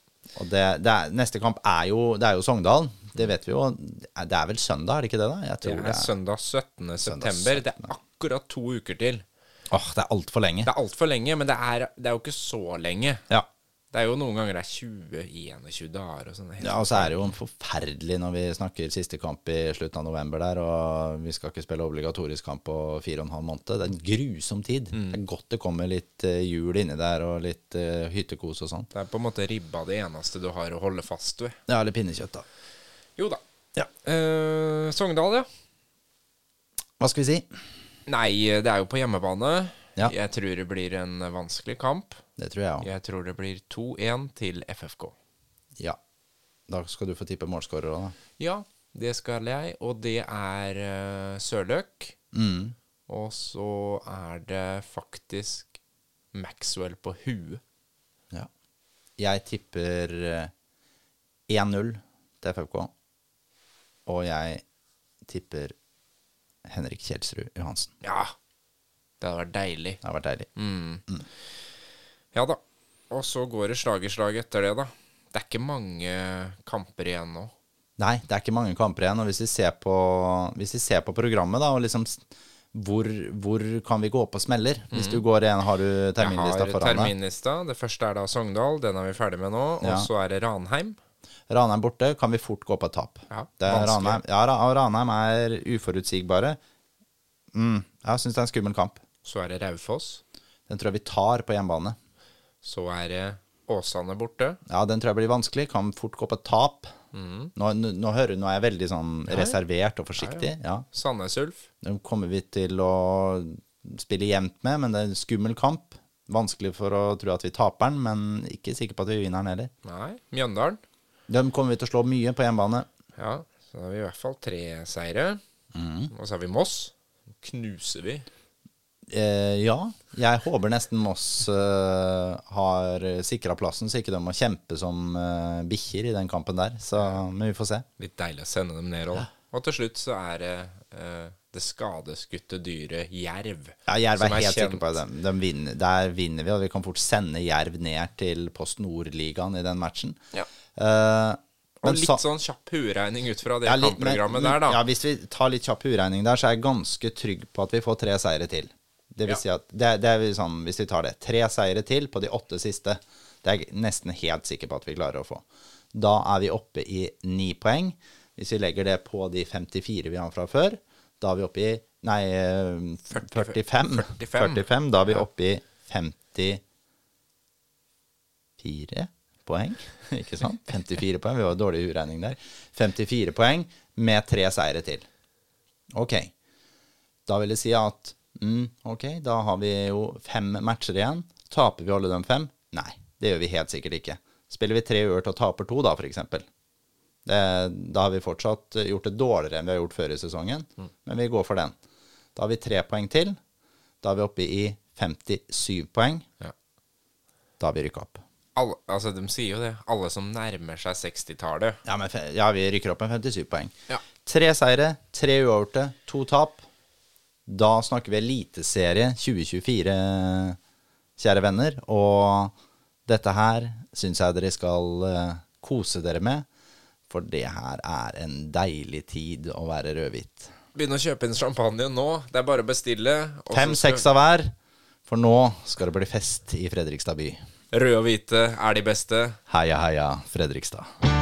Og det, det er, neste kamp er jo, det er jo Sogndalen. Det vet vi jo. Det er vel søndag, er det ikke det? da? Det tror er søndag 17. september. Det er akkurat to uker til. Åh, det er altfor lenge. Det er altfor lenge, men det er, det er jo ikke så lenge. Ja. Det er jo noen ganger det er 20-21 dager og sånn. ja, og så er det jo forferdelig når vi snakker siste kamp i slutten av november der, og vi skal ikke spille obligatorisk kamp på fire og en halv måned. Det er en grusom tid. Mm. Det er godt det kommer litt eh, jul inni der, og litt uh, hyttekos og sånn. Det er på en måte ribba det eneste du har å holde fast ved. Ja, eller pinnekjøtt, da. Jo da. Ja. Uh, Sogndal, ja. Hva skal vi si? Nei, det er jo på hjemmebane. Ja. Jeg tror det blir en vanskelig kamp. Det tror jeg òg. Jeg tror det blir 2-1 til FFK. Ja. Da skal du få tippe målskårer òg, da. Ja, det skal jeg, og det er uh, Sørløk. Mm. Og så er det faktisk Maxwell på huet. Ja. Jeg tipper eh, 1-0 til FFK. Og jeg tipper Henrik Kjelsrud Johansen. Ja, det hadde vært deilig. Det hadde vært deilig. Mm. Ja da. Og så går det slag i slag etter det, da. Det er ikke mange kamper igjen nå. Nei, det er ikke mange kamper igjen. Og hvis vi ser på, hvis vi ser på programmet, da, og liksom hvor, hvor kan vi gå opp og smeller? Hvis du går igjen, har du terminlista foran deg? Jeg har terminlista. Det første er da Sogndal. Den er vi ferdig med nå. Ja. Og så er det Ranheim. Ranheim borte kan vi fort gå på et tap. Ja, er. Ranheim, ja, og Ranheim er uforutsigbare. Mm, jeg syns det er en skummel kamp. Så er det Raufoss. Den tror jeg vi tar på hjemmebane. Så er det Åsane borte. Ja, den tror jeg blir vanskelig. Kan fort gå på tap. Mm. Nå, nå, nå hører nå er jeg veldig sånn reservert og forsiktig. Ja, Sandnes Ulf. Den kommer vi til å spille jevnt med, men det er en skummel kamp. Vanskelig for å tro at vi taper den, men ikke sikker på at vi vinner den heller. Nei. Mjøndalen. Dem kommer vi til å slå mye på hjemmebane. Ja, så har vi i hvert fall tre seire. Mm. Og så har vi Moss. Knuser vi. Eh, ja, jeg håper nesten Moss eh, har sikra plassen, så ikke de må kjempe som eh, bikkjer i den kampen der. Så, men vi får se. Litt deilig å sende dem ned òg. Og til slutt så er det eh, det skadeskutte dyret jerv. Ja, Jerv er, er helt sikker på det. De vinner, der vinner vi, og vi kan fort sende Jerv ned til Post Nord-ligaen i den matchen. Ja. Eh, Og litt sånn kjapp huregning ut fra det Ja, litt- kampprogrammet men- der, da. Ja, Hvis vi tar litt kjapp huregning der, så er jeg ganske trygg på at vi får tre seire til. Det vil si at det, det er sånn, Hvis vi tar det, tre seire til på de åtte siste, det er jeg nesten helt sikker på at vi klarer å få. Da er vi oppe i ni poeng. Hvis vi legger det på de 54 vi har fra før, da er vi oppe i Nei, 40, 45. 45. 45. Da er vi oppe i 54 poeng. Ikke sant? 54 poeng. Vi var dårlig i uregning der. 54 poeng med tre seire til. Ok. Da vil det si at mm, ok, da har vi jo fem matcher igjen. Taper vi alle de fem? Nei, det gjør vi helt sikkert ikke. Spiller vi tre uavgjort og taper to, da, f.eks. Da har vi fortsatt gjort det dårligere enn vi har gjort før i sesongen, men vi går for den. Da har vi tre poeng til. Da er vi oppe i 57 poeng. Ja. Da har vi rykka opp. Alle, altså, de sier jo det. Alle som nærmer seg 60-tallet. Ja, ja, vi rykker opp med 57 poeng. Ja. Tre seire, tre uavgjorte, to tap. Da snakker vi Eliteserie 2024, kjære venner. Og dette her syns jeg dere skal eh, kose dere med. For det her er en deilig tid å være rødhvit. Begynn å kjøpe inn champagne nå. Det er bare å bestille. Fem-seks av hver. For nå skal det bli fest i Fredrikstad by. Røde og hvite er de beste. Heia, heia, Fredrikstad.